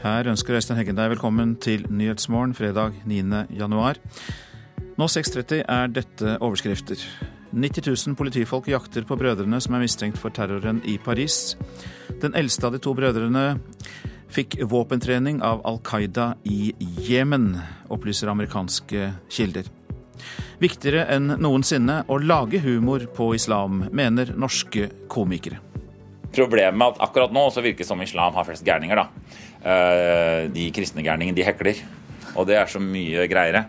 Her ønsker Øystein Heggen deg velkommen til Nyhetsmorgen fredag 9. januar. Nå 6.30 er dette overskrifter. 90 000 politifolk jakter på brødrene som er mistenkt for terroren i Paris. Den eldste av de to brødrene fikk våpentrening av Al Qaida i Jemen, opplyser amerikanske kilder. Viktigere enn noensinne å lage humor på islam, mener norske komikere. Problemet med at akkurat nå så virker det som islam har flest gærninger. da. Eh, de kristne gærningene, de hekler. Og det er så mye greiere.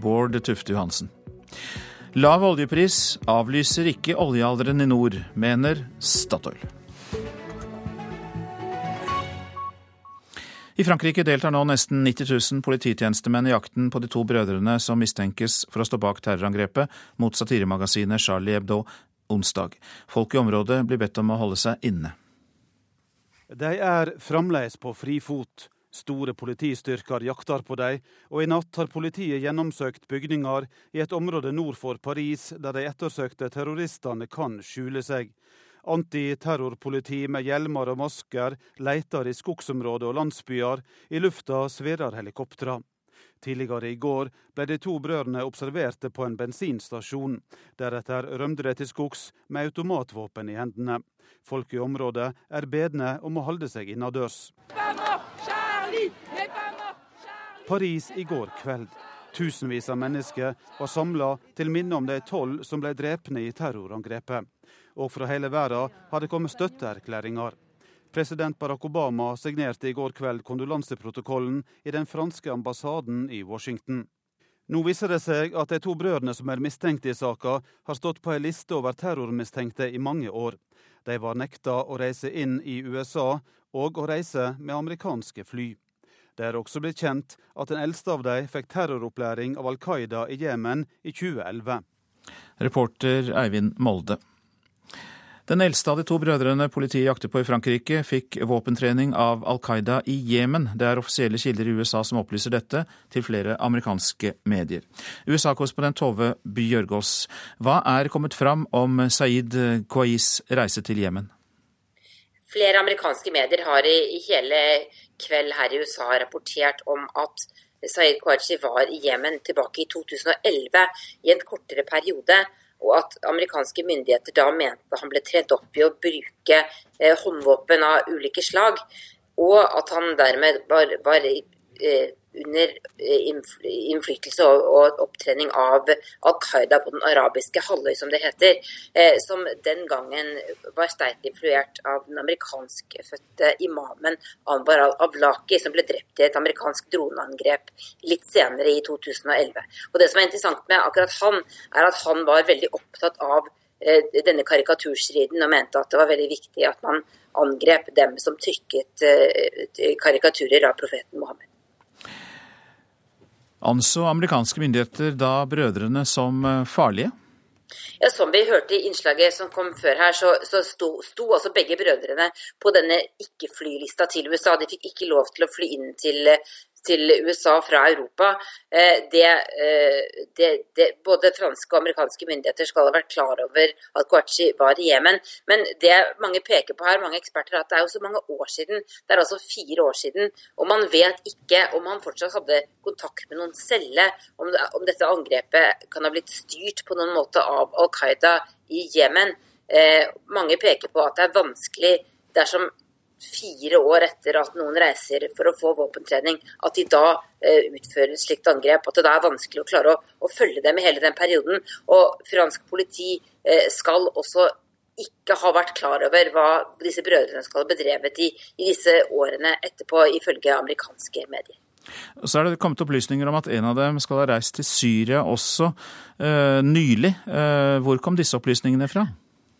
Bård Tufte Johansen. Lav oljepris avlyser ikke oljealderen i nord, mener Statoil. I Frankrike deltar nå nesten 90 000 polititjenestemenn i jakten på de to brødrene som mistenkes for å stå bak terrorangrepet mot satiremagasinet Charlie Hebdo onsdag. Folk i området blir bedt om å holde seg inne. De er fremdeles på frifot. Store politistyrker jakter på dem, og i natt har politiet gjennomsøkt bygninger i et område nord for Paris, der de ettersøkte terroristene kan skjule seg. Antiterrorpoliti med hjelmer og masker leter i skogsområder og landsbyer. I lufta svirrer helikoptre. Tidligere i går ble de to brødrene observerte på en bensinstasjon. Deretter rømte de til skogs med automatvåpen i hendene. Folk i området er bedne om å holde seg innendørs. Paris i går kveld. Tusenvis av mennesker var samla til minne om de tolv som ble drepne i terrorangrepet. Og fra hele verden har det kommet støtteerklæringer. President Barack Obama signerte i går kveld kondolanseprotokollen i den franske ambassaden i Washington. Nå viser det seg at de to brødrene som er mistenkt i saka, har stått på ei liste over terrormistenkte i mange år. De var nekta å reise inn i USA og å reise med amerikanske fly. Det er også blitt kjent at den eldste av dem fikk terroropplæring av Al Qaida i Jemen i 2011. Reporter Eivind Molde. Den eldste av de to brødrene politiet jakter på i Frankrike, fikk våpentrening av Al Qaida i Jemen. Det er offisielle kilder i USA som opplyser dette til flere amerikanske medier. USA-korrespondent Tove Bjørgaas, hva er kommet fram om Saeed Qais reise til Jemen? Flere amerikanske medier har i hele kveld her i USA rapportert om at Saeed Qaishi var i Jemen tilbake i 2011 i en kortere periode, og at amerikanske myndigheter da mente han ble trent opp i å bruke eh, håndvåpen av ulike slag, og at han dermed var, var eh, under eh, innflytelse og opptrening av Al Qaida på den arabiske halvøy, som det heter, eh, som den gangen var sterkt influert av den amerikanskfødte imamen Anwar al-Ablaki, som ble drept i et amerikansk droneangrep litt senere i 2011. Og Det som er interessant med akkurat han, er at han var veldig opptatt av eh, denne karikaturstriden og mente at det var veldig viktig at man angrep dem som trykket karikaturer av profeten Mohammed. Anså amerikanske myndigheter da brødrene som eh, farlige? Ja, Som vi hørte i innslaget som kom før her, så, så sto, sto altså begge brødrene på denne ikke-flylista til USA. De fikk ikke lov til å fly inn til, til USA fra Europa. Eh, det, eh, det, det, både franske og amerikanske myndigheter skal ha vært klar over at Kouachi var i Jemen. Men det mange peker på her, mange eksperter, at det er jo så mange år siden. Det er altså fire år siden. Og man vet ikke om han fortsatt hadde kontakt med noen celle. Om, om dette angrepet kan ha blitt styrt på noen måte av Al Qaida i Jemen. Eh, mange peker på at det er vanskelig dersom fire år etter at noen reiser for å få våpentrening, at de da eh, utfører et slikt angrep. At det da er vanskelig å klare å, å, følge dem i hele den perioden. Og fransk politi eh, skal også ikke ha vært klar over hva disse brødrene skal ha bedrevet i, i disse årene etterpå, ifølge amerikanske medier. Så er det kommet opplysninger om at en av dem skal ha reist til Syria også eh, nylig. Eh, hvor kom disse opplysningene fra?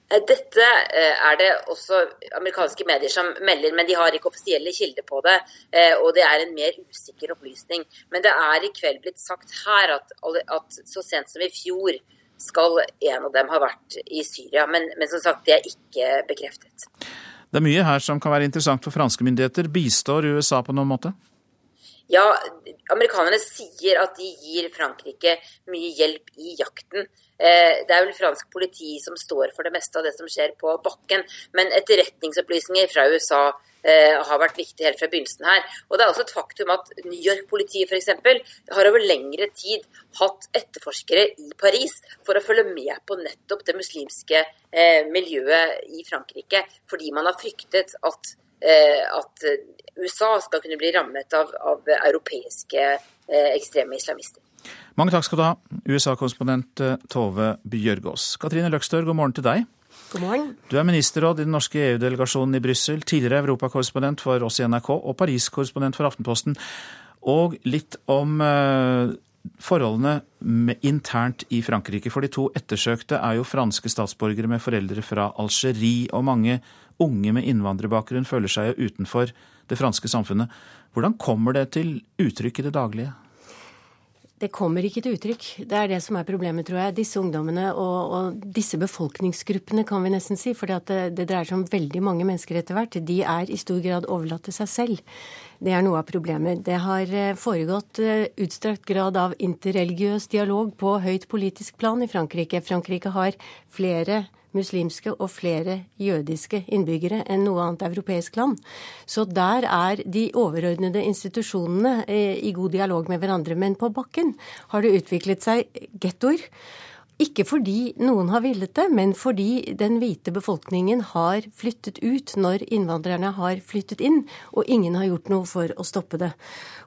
Eh, dette eh, er det også amerikanske medier som melder, men de har ikke offisielle kilder på det. Eh, og det er en mer usikker opplysning. Men det er i kveld blitt sagt her at, at så sent som i fjor skal en av dem ha vært i Syria. Men, men som sagt, det er ikke bekreftet. Det er mye her som kan være interessant for franske myndigheter. Bistår USA på noen måte? Ja, amerikanerne sier at de gir Frankrike mye hjelp i jakten. Eh, det er vel fransk politi som står for det meste av det som skjer på bakken. Men etterretningsopplysninger fra USA eh, har vært viktig helt fra begynnelsen her. Og det er også et faktum at New York-politiet f.eks. har over lengre tid hatt etterforskere i Paris for å følge med på nettopp det muslimske eh, miljøet i Frankrike, fordi man har fryktet at at USA skal kunne bli rammet av, av europeiske ekstreme islamister. Mange takk skal du ha, USA-korrespondent eh, Tove Bjørgaas. Katrine Løkstør, god morgen til deg. God morgen. Du er ministerråd i den norske EU-delegasjonen i Brussel, tidligere europakorrespondent for oss i NRK og Paris-korrespondent for Aftenposten. Og litt om eh, forholdene internt i Frankrike. For de to ettersøkte er jo franske statsborgere med foreldre fra Algerie, og mange unge med innvandrerbakgrunn føler seg jo utenfor det franske samfunnet. Hvordan kommer det til uttrykk i det daglige? Det kommer ikke til uttrykk. Det er det som er problemet, tror jeg. Disse ungdommene og, og disse befolkningsgruppene, kan vi nesten si, for det, det, dreier seg om veldig mange mennesker etter hvert, de er i stor grad overlatt til seg selv. Det er noe av problemet. Det har eh, foregått eh, utstrakt grad av interreligiøs dialog på høyt politisk plan i Frankrike. Frankrike har flere muslimske og flere jødiske innbyggere enn noe annet europeisk land. Så der er de overordnede institusjonene eh, i god dialog med hverandre. Men på bakken har det utviklet seg gettoer. Ikke fordi noen har villet det, men fordi den hvite befolkningen har flyttet ut når innvandrerne har flyttet inn, og ingen har gjort noe for å stoppe det.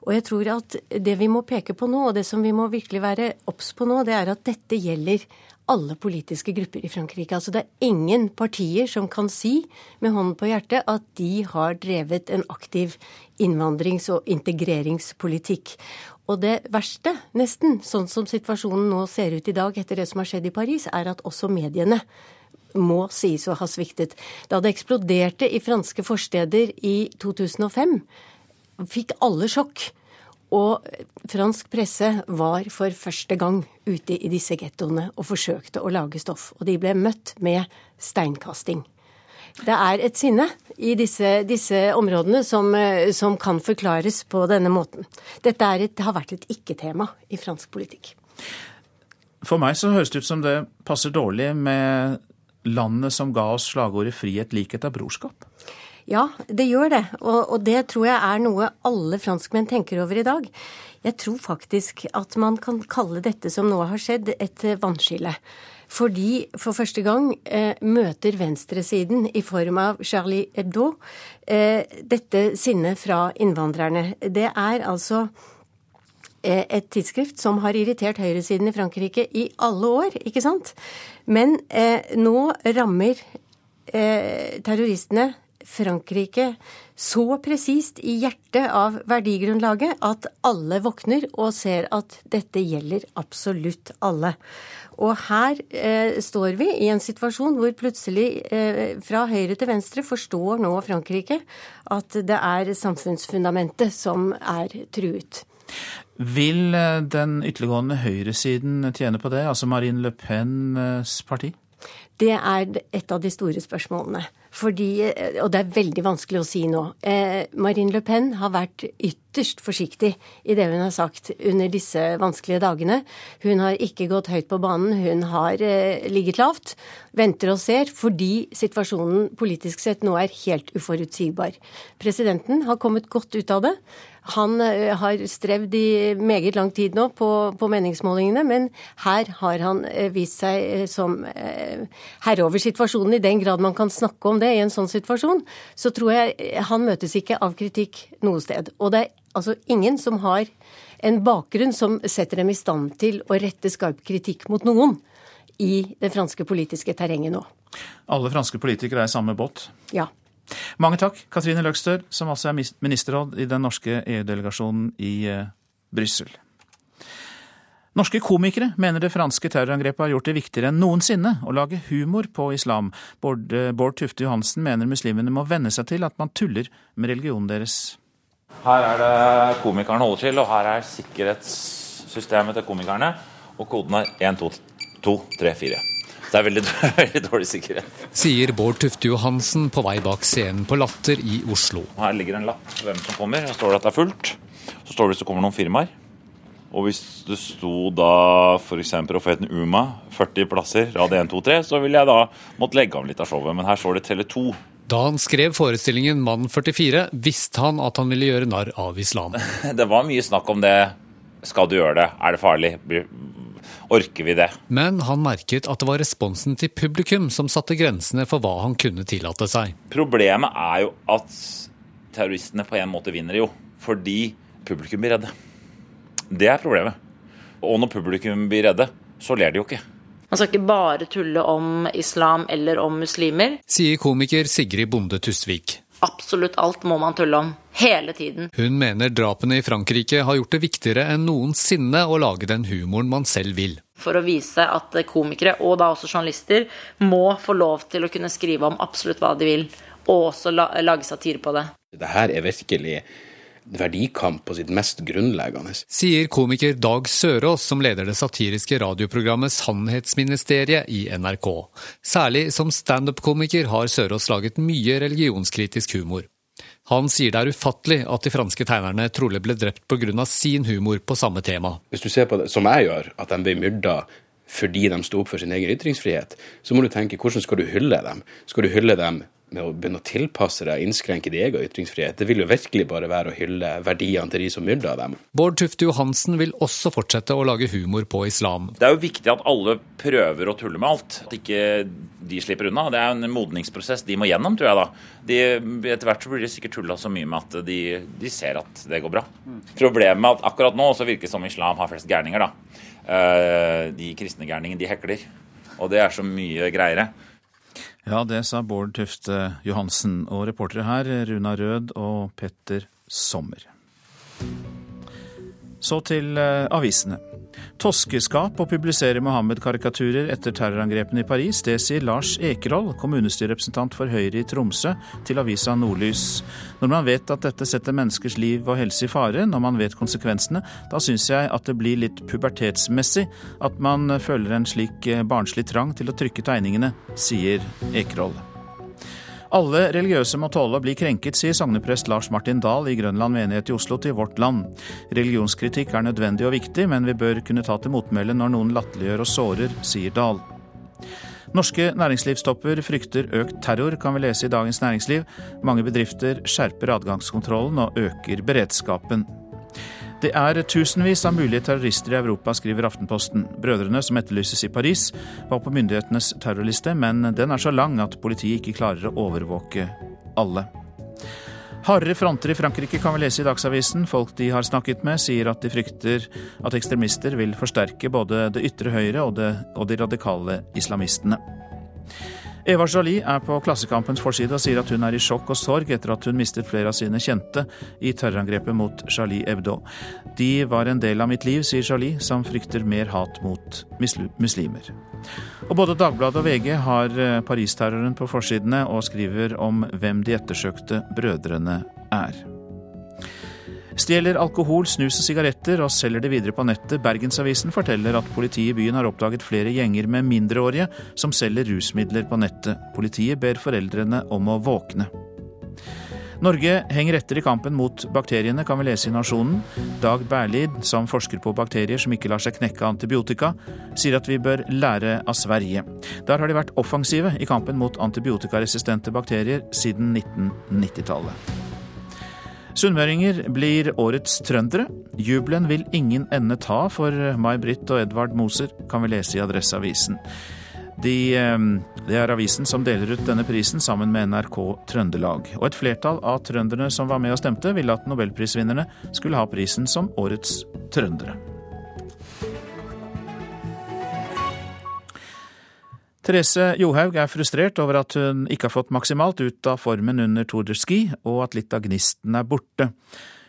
Og jeg tror at det vi må peke på nå, og det som vi må virkelig være obs på nå, det er at dette gjelder alle politiske grupper i Frankrike. Altså det er ingen partier som kan si med hånden på hjertet at de har drevet en aktiv innvandrings- og integreringspolitikk. Og det verste, nesten, sånn som situasjonen nå ser ut i dag etter det som har skjedd i Paris, er at også mediene må sies å ha sviktet. Da det eksploderte i franske forsteder i 2005, fikk alle sjokk. Og fransk presse var for første gang ute i disse gettoene og forsøkte å lage stoff. Og de ble møtt med steinkasting. Det er et sinne i disse, disse områdene som, som, kan forklares på denne måten. Dette et, har vært et ikke-tema i fransk politikk. For meg så høres det ut som det passer dårlig med landet som ga oss slagordet 'frihet, likhet og brorskap'. Ja, det gjør det. Og, og, det tror jeg er noe alle franskmenn tenker over i dag. Jeg tror faktisk at man kan kalle dette som nå har skjedd, et vannskille. Fordi for første gang eh, møter venstresiden i form av Charlie Hebdo eh, dette sinnet fra innvandrerne. Det er altså eh, et tidsskrift som har irritert høyresiden i Frankrike i alle år, ikke sant? Men eh, nå rammer eh, terroristene Frankrike så presist i hjertet av verdigrunnlaget at alle våkner og ser at dette gjelder absolutt alle. Og her eh, står vi i en situasjon hvor plutselig eh, fra høyre til venstre forstår nå Frankrike at det er samfunnsfundamentet som er truet. Vil eh, den ytterliggående høyresiden tjene på det, altså Marine Le Pens parti? Det er et av de store spørsmålene. Fordi, eh, og det er veldig vanskelig å si nå. Eh, Marine Le Pen har vært ytterst forsiktig i det hun har sagt under disse vanskelige dagene. Hun har ikke gått høyt på banen, hun har eh, ligget lavt. Venter og ser fordi situasjonen politisk sett nå er helt uforutsigbar. Presidenten har kommet godt ut av det. Han eh, har strevd i meget lang tid nå på, på, meningsmålingene, men her har han eh, vist seg eh, som herre over situasjonen, i den grad man kan snakke om det i en sånn situasjon. Så tror jeg han møtes ikke av kritikk noe sted. Og det er altså ingen som har en bakgrunn som setter dem i stand til å rette skarp kritikk mot noen i det franske politiske terrenget nå. Alle franske politikere er i samme båt? Ja. Mange takk, Katrine Løgstør, som altså er ministerråd i den norske EU-delegasjonen i eh, Brussel. Norske komikere mener det franske terrorangrepet har gjort det viktigere enn noensinne å lage humor på islam. Eh, Bård Tufte Johansen mener muslimene må venne seg til at man tuller med religionen deres. Her er det komikerne holder til, og her er sikkerhetssystemet til komikerne. Og koden er 1, 2, 2 3, 4. Det er veldig, veldig, dårlig sikkerhet. Sier Bård Tufte Johansen på vei bak scenen på Latter i Oslo. Her ligger en lapp hvem som kommer. Her står det at det er fullt. Så står det hvis det kommer noen firmaer. Og hvis det sto da f.eks. Profeten Uma, 40 plasser, rad 1, 2, 3, så ville jeg da måtte legge om litt av showet. Men her står det Tele2. Da han skrev forestillingen Mann 44, visste han at han ville gjøre narr av islam. Det var mye snakk om det. Skal du gjøre det? Er det farlig? Orker vi det? Men han merket at det var responsen til publikum som satte grensene for hva han kunne tillate seg. Problemet er jo at terroristene på en måte vinner, jo. Fordi publikum blir redde. Det er problemet. Og når publikum blir redde, så ler de jo ikke. Man skal ikke bare tulle om islam eller om muslimer. Sier komiker Sigrid Bonde Tusvik. Absolutt alt må man tulle om. Hele tiden. Hun mener drapene i Frankrike har gjort det viktigere enn noensinne å lage den humoren man selv vil. For å vise at komikere, og da også journalister, må få lov til å kunne skrive om absolutt hva de vil, og også lage satire på det. Det her er virkelig verdikamp på sitt mest grunnleggende. Sier komiker Dag Sørås, som leder det satiriske radioprogrammet Sannhetsministeriet i NRK. Særlig som standup-komiker har Sørås laget mye religionskritisk humor. Han sier det er ufattelig at de franske tegnerne trolig ble drept pga. sin humor på samme tema. Hvis du ser på det som jeg gjør, at de ble myrda fordi de sto opp for sin egen ytringsfrihet, så må du tenke hvordan skal du hylle dem? Skal du hylle dem med å begynne å tilpasse deg, innskrenke din egen ytringsfrihet. Det vil jo virkelig bare være å hylle verdiene til de som myrder dem. Bård Tufte Johansen vil også fortsette å lage humor på islam. Det er jo viktig at alle prøver å tulle med alt. At ikke de slipper unna. Det er en modningsprosess de må gjennom, tror jeg da. De, etter hvert så blir de sikkert tulla så mye med at de, de, ser at det går bra. Problemet er at akkurat nå så virker det som islam har flest gærninger, da. Eh, de kristne gærningene, de hekler. Og det er så mye greiere. Ja, det sa Bård Tufte Johansen. Og reportere her, Runa Rød og Petter Sommer. Så til eh, avisene. Toskeskap å publisere Mohammed-karikaturer etter terrorangrepene i Paris, det sier Lars Ekerhold, kommunestyrerepresentant for Høyre i Tromsø, til avisa Nordlys. Når man vet at dette setter menneskers liv og helse i fare, når man vet konsekvensene, da syns jeg at det blir litt pubertetsmessig at man føler en slik eh, barnslig trang til å trykke tegningene, sier Ekerhold. Alle religiøse må tåle å bli krenket, sier sogneprest Lars Martin Dahl i Grønland menighet i Oslo til Vårt Land. Religionskritikk er nødvendig og viktig, men vi bør kunne ta til motmæle når noen latterliggjør og sårer, sier Dahl. Norske næringslivstopper frykter økt terror, kan vi lese i Dagens Næringsliv. Mange bedrifter skjerper adgangskontrollen og øker beredskapen. Det er tusenvis av mulige terrorister i Europa, skriver Aftenposten. Brødrene som etterlyses i Paris, var på myndighetenes terrorliste, men den er så lang at politiet ikke klarer å overvåke alle. Hardere fronter i Frankrike kan vi lese i Dagsavisen. Folk de har snakket med, sier at de frykter at ekstremister vil forsterke både det ytre høyre og, det, og de radikale islamistene. Eva Jolie er på Klassekampens forside og sier at hun er i sjokk og sorg etter at hun mistet flere av sine kjente i terrorangrepet mot Charlie Hebdo. De var en del av mitt liv, sier Jolie, som frykter mer hat mot muslimer. Og Både Dagbladet og VG har eh, Paris-terroren på forsidene og skriver om hvem de ettersøkte brødrene er. Stjeler alkohol, snus og sigaretter og selger det videre på nettet. Bergensavisen forteller at politiet i byen har oppdaget flere gjenger med mindreårige som selger rusmidler på nettet. Politiet ber foreldrene om å våkne. Norge henger etter i kampen mot bakteriene, kan vi lese i Nasjonen. Dag Berlid, som forsker på bakterier som ikke lar seg knekke antibiotika, sier at vi bør lære av Sverige. Der har de vært offensive i kampen mot antibiotikaresistente bakterier siden 1990-tallet. Sunnmøringer blir årets trøndere. Jubelen vil ingen ende ta for May-Britt og Edvard Moser, kan vi lese i Adresseavisen. De, ehm, det er avisen som deler ut denne prisen sammen med NRK Trøndelag. Og et flertall av trønderne som var med og stemte, ville at nobelprisvinnerne skulle ha prisen som årets trøndere. Therese Johaug er frustrert over at hun ikke har fått maksimalt ut av formen under Tour de Ski, og at litt av gnisten er borte.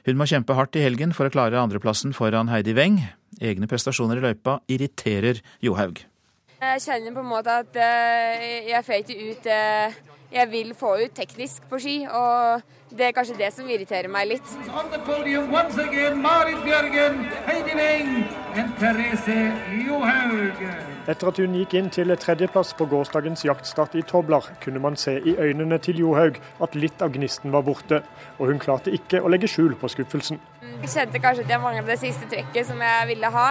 Hun må kjempe hardt i helgen for å klare andreplassen foran Heidi Weng. Egne prestasjoner i løypa irriterer Johaug. Jeg kjenner på en måte at eh, jeg får ikke ut det eh, jeg vil få ut teknisk på ski, og det er kanskje det som irriterer meg litt. Podium, again, Bjørgen, Heidi Weng og Therese Johaug. Etter at hun gikk inn til tredjeplass på gårsdagens jaktstart i Tobler, kunne man se i øynene til Johaug at litt av gnisten var borte, og hun klarte ikke å legge skjul på skuffelsen. jeg kjente kanskje at jeg manglet det siste trekket som jeg ville ha.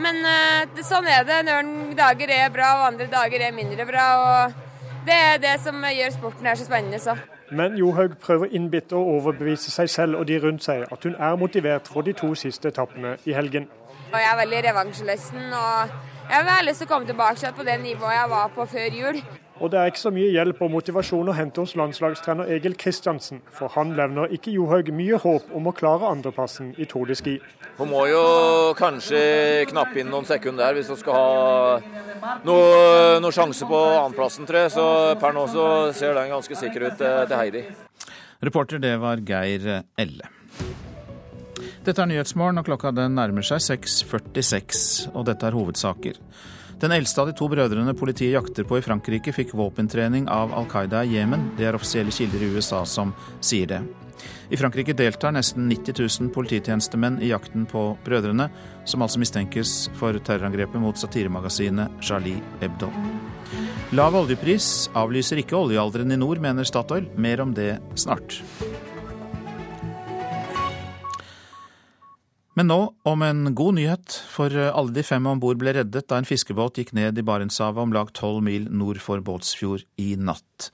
Men uh, sånn er det. Noen dager er bra, og andre dager er mindre bra. og Det er det som gjør sporten her så spennende. så. Men Johaug prøver innbitt å overbevise seg selv og de rundt seg at hun er motivert for de to siste etappene i helgen. Og jeg er veldig revansjelysten, og jeg har lyst til å komme tilbake på det nivået jeg var på før jul. Og det er ikke så mye hjelp og motivasjon å hente hos landslagstrener Egil Kristiansen, for han levner ikke Johaug mye håp om å klare andreplassen i Tour de Ski. Hun må jo kanskje knappe inn noen sekunder der hvis hun skal ha noe, noe sjanse på andreplassen, tror jeg. Så per nå så ser den ganske sikker ut eh, til Heidi. Reporter det var Geir Elle. Dette er Nyhetsmorgen, og klokka den nærmer seg 6.46. Og dette er hovedsaker. Den eldste av de to brødrene politiet jakter på i Frankrike, fikk våpentrening av Al Qaida i Jemen. Det er offisielle kilder i USA som sier det. I Frankrike deltar nesten 90 000 polititjenestemenn i jakten på brødrene, som altså mistenkes for terrorangrepet mot satiremagasinet Charlie Hebdo. Lav oljepris avlyser ikke oljealderen i nord, mener Statoil. Mer om det snart. Men nå om en god nyhet, for alle de fem om bord ble reddet da en fiskebåt gikk ned i Barentshavet om lag tolv mil nord for Båtsfjord i natt.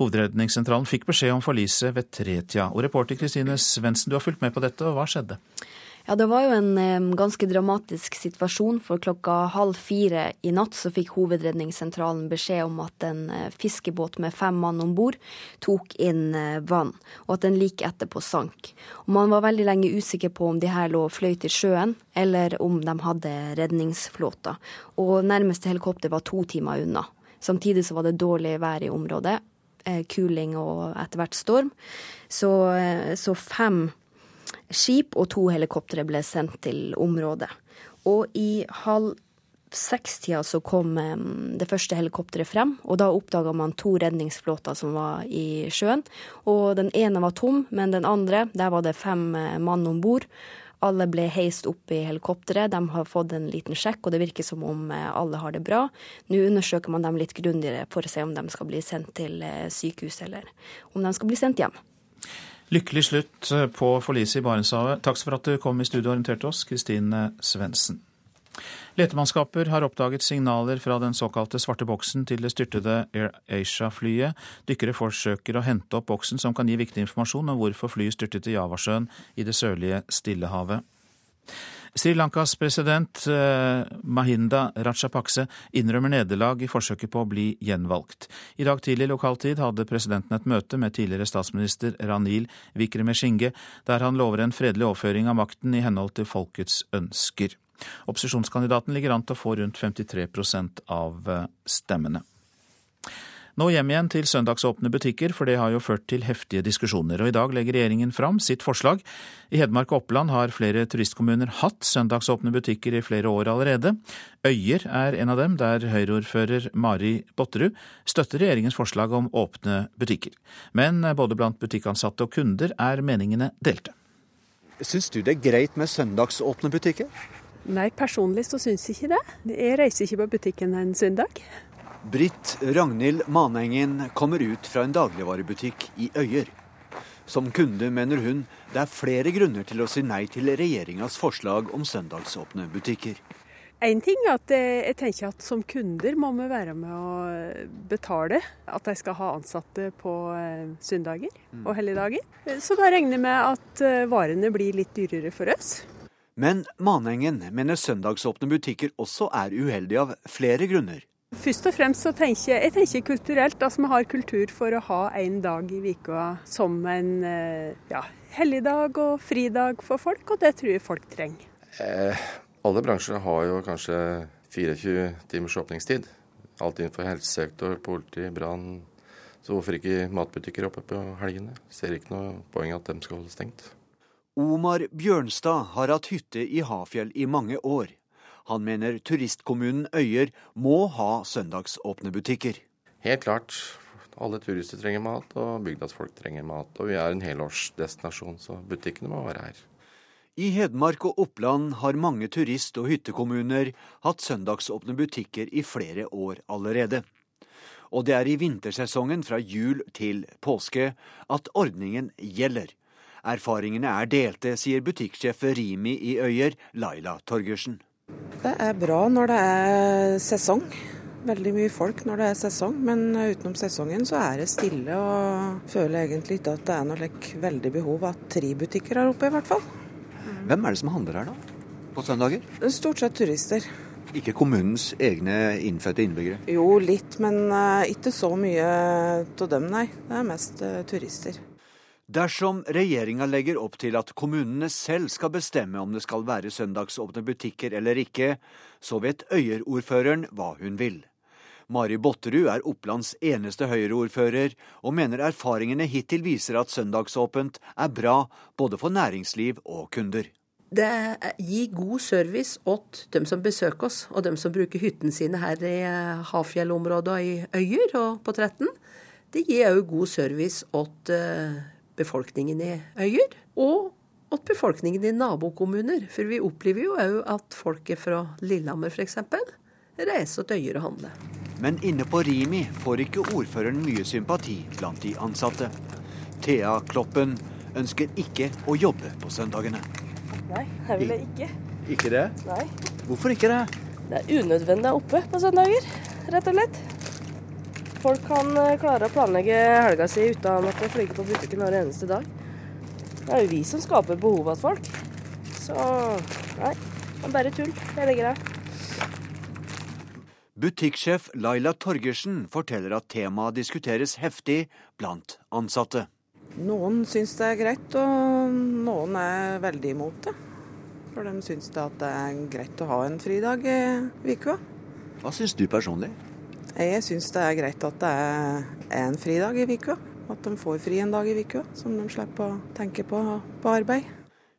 Hovedredningssentralen fikk beskjed om forliset ved tretida. Og reporter Kristine Svendsen, du har fulgt med på dette, og hva skjedde? Ja, Det var jo en eh, ganske dramatisk situasjon. For klokka halv fire i natt så fikk Hovedredningssentralen beskjed om at en eh, fiskebåt med fem mann om bord tok inn eh, vann, og at den like etterpå sank. Og Man var veldig lenge usikker på om de her lå og fløyt i sjøen, eller om de hadde redningsflåter. Og nærmeste helikopter var to timer unna. Samtidig så var det dårlig vær i området, kuling og etter hvert storm. Så, så fem skip og to helikoptre ble sendt til området. Og i halv seks-tida så kom det første helikopteret frem, og da oppdaga man to redningsflåter som var i sjøen. Og den ene var tom, men den andre, der var det fem eh, mann om bord. Alle ble heist opp i helikopteret, de har fått en liten sjekk, og det virker som om eh, alle har det bra. Nå undersøker man dem litt grundigere for å se om de skal bli sendt til eh, sykehus, eller om de skal bli sendt hjem. Lykkelig slutt eh, på forliset i Barentshavet. Takk for at du kom i studio og orienterte oss, Kristine Svendsen. Letemannskaper har oppdaget signaler fra den såkalte svarte boksen til det styrtede Air Asia-flyet. Dykkere forsøker å hente opp boksen som kan gi viktig informasjon om hvorfor flyet styrtet i Javasjøen i det sørlige Stillehavet. Sri Lankas president eh, Mahinda Rajapakse innrømmer nederlag i forsøket på å bli gjenvalgt. I dag tidlig lokal tid hadde presidenten et møte med tidligere statsminister Ranil Vikremeshinge, der han lover en fredelig overføring av makten i henhold til folkets ønsker. Opposisjonskandidaten ligger an til å få rundt 53 av eh, stemmene. Nå hjem igjen til søndagsåpne butikker, for det har jo ført til heftige diskusjoner. Og i dag legger regjeringen fram sitt forslag. I Hedmark og Oppland har flere turistkommuner hatt søndagsåpne butikker i flere år allerede. Øyer er en av dem, der Høyre-ordfører Mari Botterud støtter regjeringens forslag om åpne butikker. Men både blant butikkansatte og kunder er meningene delte. Syns du det er greit med søndagsåpne butikker? Nei, personlig så syns jeg ikke det. Jeg reiser ikke på butikken en søndag. Britt Ragnhild Manengen kommer ut fra en dagligvarebutikk i Øyer. Som kunde mener hun det er flere grunner til å si nei til regjeringas forslag om søndagsåpne butikker. En ting er at jeg tenker at som kunder må vi være med å betale at de skal ha ansatte på eh, søndager mm. og helligdager. Så da regner jeg med at eh, varene blir litt dyrere for oss. Men Manengen mener søndagsåpne butikker også er uheldig av flere grunner. Først og fremst så tenker jeg, jeg tenker kulturelt. Altså Vi har kultur for å ha en dag i uka som en eh, ja, helligdag og fridag for folk, og det tror jeg folk trenger. Eh, alle bransjer har jo kanskje 24 timers åpningstid. Alt innenfor helsesektor, politi, brann. Så hvorfor ikke matbutikker oppe på helgene? Ser ikke noe poeng at de skal holde stengt. Omar Bjørnstad har hatt hytte i Hafjell i mange år. Han mener turistkommunen Øyer må ha søndagsåpne butikker. Helt klart. Alle turister trenger mat, og bygdas trenger mat. Og vi er en helårsdestinasjon, så butikkene må være her. I Hedmark og Oppland har mange turist- og hyttekommuner hatt søndagsåpne butikker i flere år allerede. Og det er i vintersesongen fra jul til påske at ordningen gjelder. Erfaringene er delte, sier butikksjef Rimi i Øyer, Laila Torgersen. Det er bra når det er sesong. Veldig mye folk når det er sesong, men utenom sesongen så er det stille. Og føler egentlig ikke at det er noe veldig behov at tre butikker er oppe, i hvert fall. Hvem er det som handler her, da? På søndager? Stort sett turister. Ikke kommunens egne innfødte innbyggere? Jo, litt, men uh, ikke så mye av dem, nei. Det er mest uh, turister. Dersom regjeringa legger opp til at kommunene selv skal bestemme om det skal være søndagsåpne butikker eller ikke, så vet Øyer-ordføreren hva hun vil. Mari Botterud er Opplands eneste Høyre-ordfører, og mener erfaringene hittil viser at søndagsåpent er bra både for næringsliv og kunder. Det gir god service åt dem som besøker oss, og dem som bruker hyttene sine her i Hafjell-området og i Øyer og på Tretten. Det gir òg god service åt befolkningen i øyer, og at befolkningen i nabokommuner. For vi opplever jo òg at folket fra Lillehammer f.eks. reiser til øyer og handler. Men inne på Rimi får ikke ordføreren mye sympati blant de ansatte. Thea Kloppen ønsker ikke å jobbe på søndagene. Nei, jeg vil jeg ikke. Ikke det? Nei. Hvorfor ikke det? Det er unødvendig å oppe på søndager, rett og slett. Folk kan eh, klare å planlegge helga si uten at de flyger på butikken hver eneste dag. Det er jo vi som skaper behov til folk. Så nei, det er bare tull. Jeg legger av. Butikksjef Laila Torgersen forteller at temaet diskuteres heftig blant ansatte. Noen syns det er greit, og noen er veldig imot det. For de syns det, det er greit å ha en fridag i uka. Hva syns du personlig? Jeg syns det er greit at det er en fridag i uka. At de får fri en dag i uka, som de slipper å tenke på på arbeid.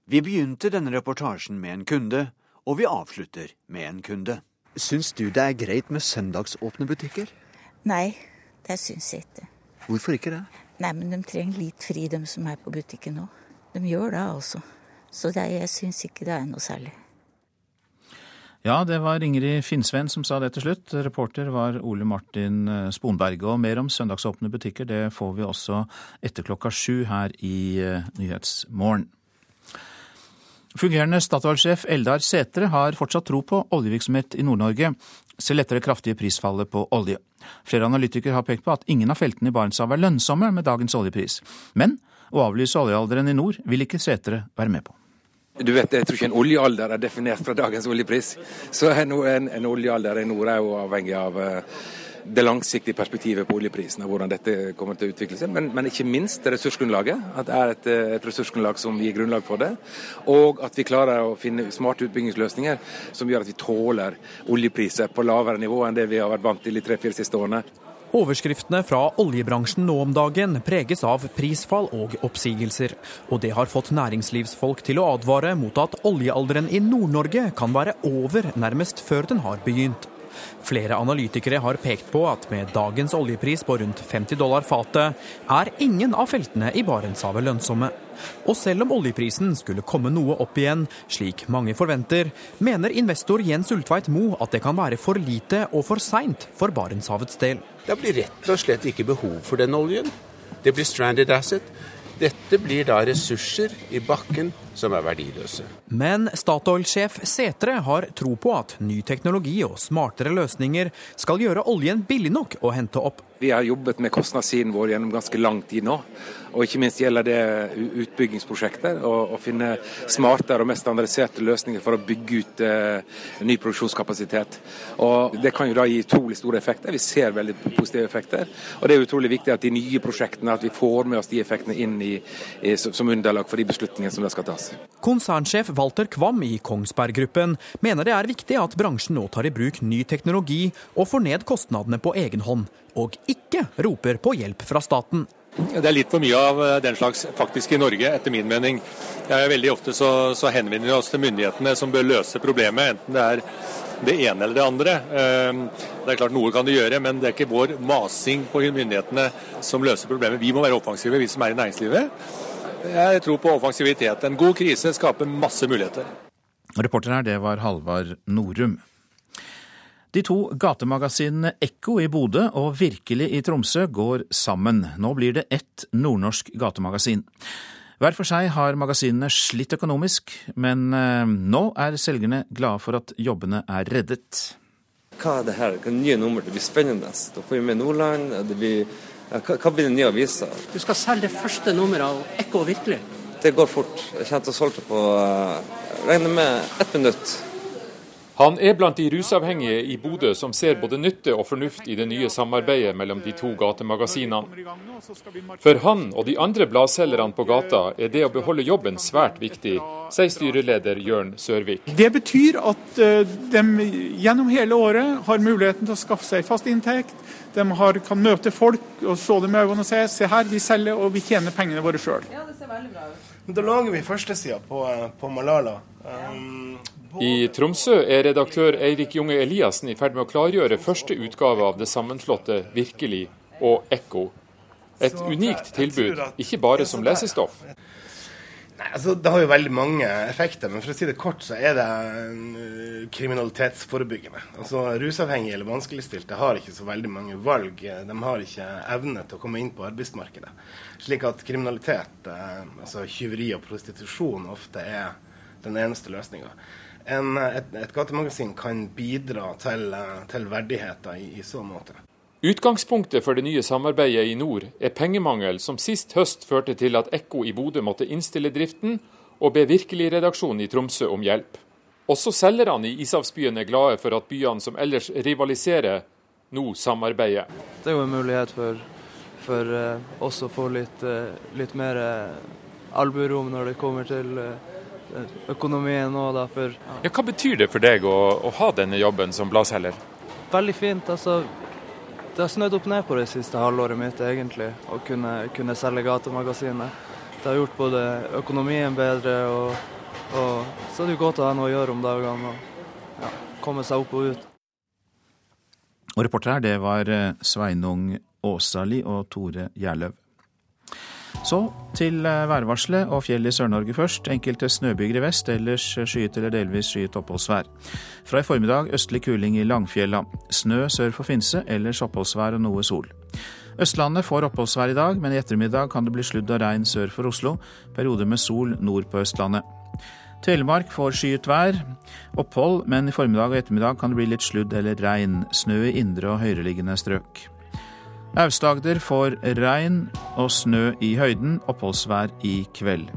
Vi begynte denne reportasjen med en kunde, og vi avslutter med en kunde. Syns du det er greit med søndagsåpne butikker? Nei, det syns jeg ikke. Hvorfor ikke det? Nei, men de trenger litt fri, de som er på butikken nå. De gjør det, altså. Så det, jeg syns ikke det er noe særlig. Ja, det var Ingrid Finnsveen som sa det til slutt. Reporter var Ole Martin eh, Sponberg. Og mer om søndagsåpne butikker det får vi også etter klokka sju her i eh, Nyhetsmorgen. Fungerende Statoil-sjef Eldar Sætre har fortsatt tro på oljevirksomhet i Nord-Norge, selv etter det kraftige prisfallet på olje. Flere analytikere har pekt på at ingen av feltene i Barentshavet er lønnsomme med dagens oljepris. Men å avlyse oljealderen i nord vil ikke Sætre være med på. Du vet, Jeg tror ikke en oljealder er definert fra dagens oljepris. Så en, en, en oljealder i nord er jo avhengig av uh, det langsiktige perspektivet på oljeprisen og hvordan dette kommer til å utvikle seg. Men, men ikke minst ressursgrunnlaget. At det er et, et, ressursgrunnlag som gir grunnlag for det. Og at vi klarer å finne smarte utbyggingsløsninger som gjør at vi tåler oljepriser på lavere nivå enn det vi har vært vant til de tre-fire siste årene. Overskriftene fra oljebransjen nå om dagen preges av prisfall og oppsigelser. Og det har fått næringslivsfolk til å advare mot at oljealderen i Nord-Norge kan være over nærmest før den har begynt. Flere analytikere har pekt på at med dagens oljepris på rundt 50 dollar fatet, er ingen av feltene i Barentshavet lønnsomme. Og selv om oljeprisen skulle komme noe opp igjen, slik mange forventer, mener investor Jens Ulltveit Mo at det kan være for lite og for seint for Barentshavets del. Det blir rett og slett ikke behov for den oljen. Det blir stranded asset. Dette blir da ressurser i bakken som er verdiløse. Men Statoil-sjef Setre har tro på at ny teknologi og smartere løsninger skal gjøre oljen billig nok å hente opp. Vi har jobbet med kostnadssiden vår gjennom ganske lang tid nå. Og ikke minst gjelder det utbyggingsprosjekter. Å finne smartere og mest standardiserte løsninger for å bygge ut eh, ny produksjonskapasitet. Og Det kan jo da gi utrolig store effekter. Vi ser veldig positive effekter. Og det er utrolig viktig at de nye prosjektene, at vi får med oss de effektene inn i, i, som underlag for de beslutningene som da skal tas. Konsernsjef Walter Kvam i Kongsberg Gruppen mener det er viktig at bransjen nå tar i bruk ny teknologi og får ned kostnadene på egen hånd, og ikke roper på hjelp fra staten. Det er litt for mye av eh, den slags faktisk i Norge, etter min mening. Veldig ofte så, så henvender vi oss til myndighetene som bør løse problemet, enten det er det ene eller det andre. Ehm, det er klart Noe kan de gjøre, men det er ikke vår masing på myndighetene som løser problemet. Vi må være offensive, vi som er i næringslivet. Jeg tror på offensivitet. En god krise skaper masse muligheter. Reporter her, det var Halvard Norum. De to gatemagasinene Ekko i Bodø og Virkelig i Tromsø går sammen. Nå blir det ett nordnorsk gatemagasin. Hver for seg har magasinene slitt økonomisk, men eh, nå er selgerne glade for at jobbene er reddet. Hva er det her? Hva er det nye nummer? Det blir spennende. Da får vi med Nordland. Det blir, hva, hva blir den nye avisa? Du skal selge det første nummeret av Ekko Virkelig. Det går fort. Jeg kommer til å solge det på uh, regner med ett minutt. Han er blant de rusavhengige i Bodø som ser både nytte og fornuft i det nye samarbeidet mellom de to gatemagasinene. For han og de andre bladselgerne på gata er det å beholde jobben svært viktig, sier styreleder Jørn Sørvik. Det betyr at eh, de gjennom hele året har muligheten til å skaffe seg fast inntekt. De har, kan møte folk og se dem i øynene og si se her, vi selger og vi tjener pengene våre sjøl. Ja, da lager vi førstesida på, eh, på Malala. Um, i Tromsø er redaktør Eirik Junge Eliassen i ferd med å klargjøre første utgave av det sammenslåtte Virkelig og Ekko. Et unikt tilbud, ikke bare som lesestoff. Nei, altså Det har jo veldig mange effekter, men for å si det kort, så er det uh, kriminalitetsforebyggende. Altså Rusavhengige eller vanskeligstilte har ikke så veldig mange valg. De har ikke evne til å komme inn på arbeidsmarkedet. Slik at kriminalitet, uh, altså tyveri og prostitusjon, ofte er den eneste løsninga en, et, et, gatemagasin kan bidra til, til verdigheter i, i så måte. Utgangspunktet for det nye samarbeidet i nord er pengemangel, som sist høst førte til at Ekko i Bodø måtte innstille driften og be Virkelig-redaksjonen i Tromsø om hjelp. Også selgerne i ishavsbyen er glade for at byene som ellers rivaliserer, nå samarbeider. Det er jo en mulighet for, for uh, oss å få litt, uh, litt mer alburom når det kommer til uh, økonomien òg, da. For, ja. ja. hva betyr det for deg å, å ha denne jobben som bladselger? Veldig fint. altså det har snødd opp ned på det siste halvåret mitt, egentlig, å kunne, kunne selge gatemagasinet. Det har gjort både økonomien bedre, og, og så er det jo godt å ha noe å gjøre om dagene. Og ja, komme seg opp og ut. Og reporter her, det var eh, Sveinung Åsali og Tore Gjerløv. Så til eh, værvarselet og fjell i Sør-Norge først. Enkelte snøbyger i vest, ellers skyet eller delvis skyet oppholdsvær. Fra i formiddag østlig kuling i Langfjella. Snø sør for Finse, ellers oppholdsvær og noe sol. Østlandet får oppholdsvær i dag, men i ettermiddag kan det bli sludd og regn sør for Oslo. Perioder med sol nord på Østlandet. Telemark får skyet vær. Opphold, men i formiddag og ettermiddag kan det bli litt sludd eller regn. Snø i indre og høyereliggende strøk. Aust-Agder får regn og snø i høyden, oppholdsvær i kveld.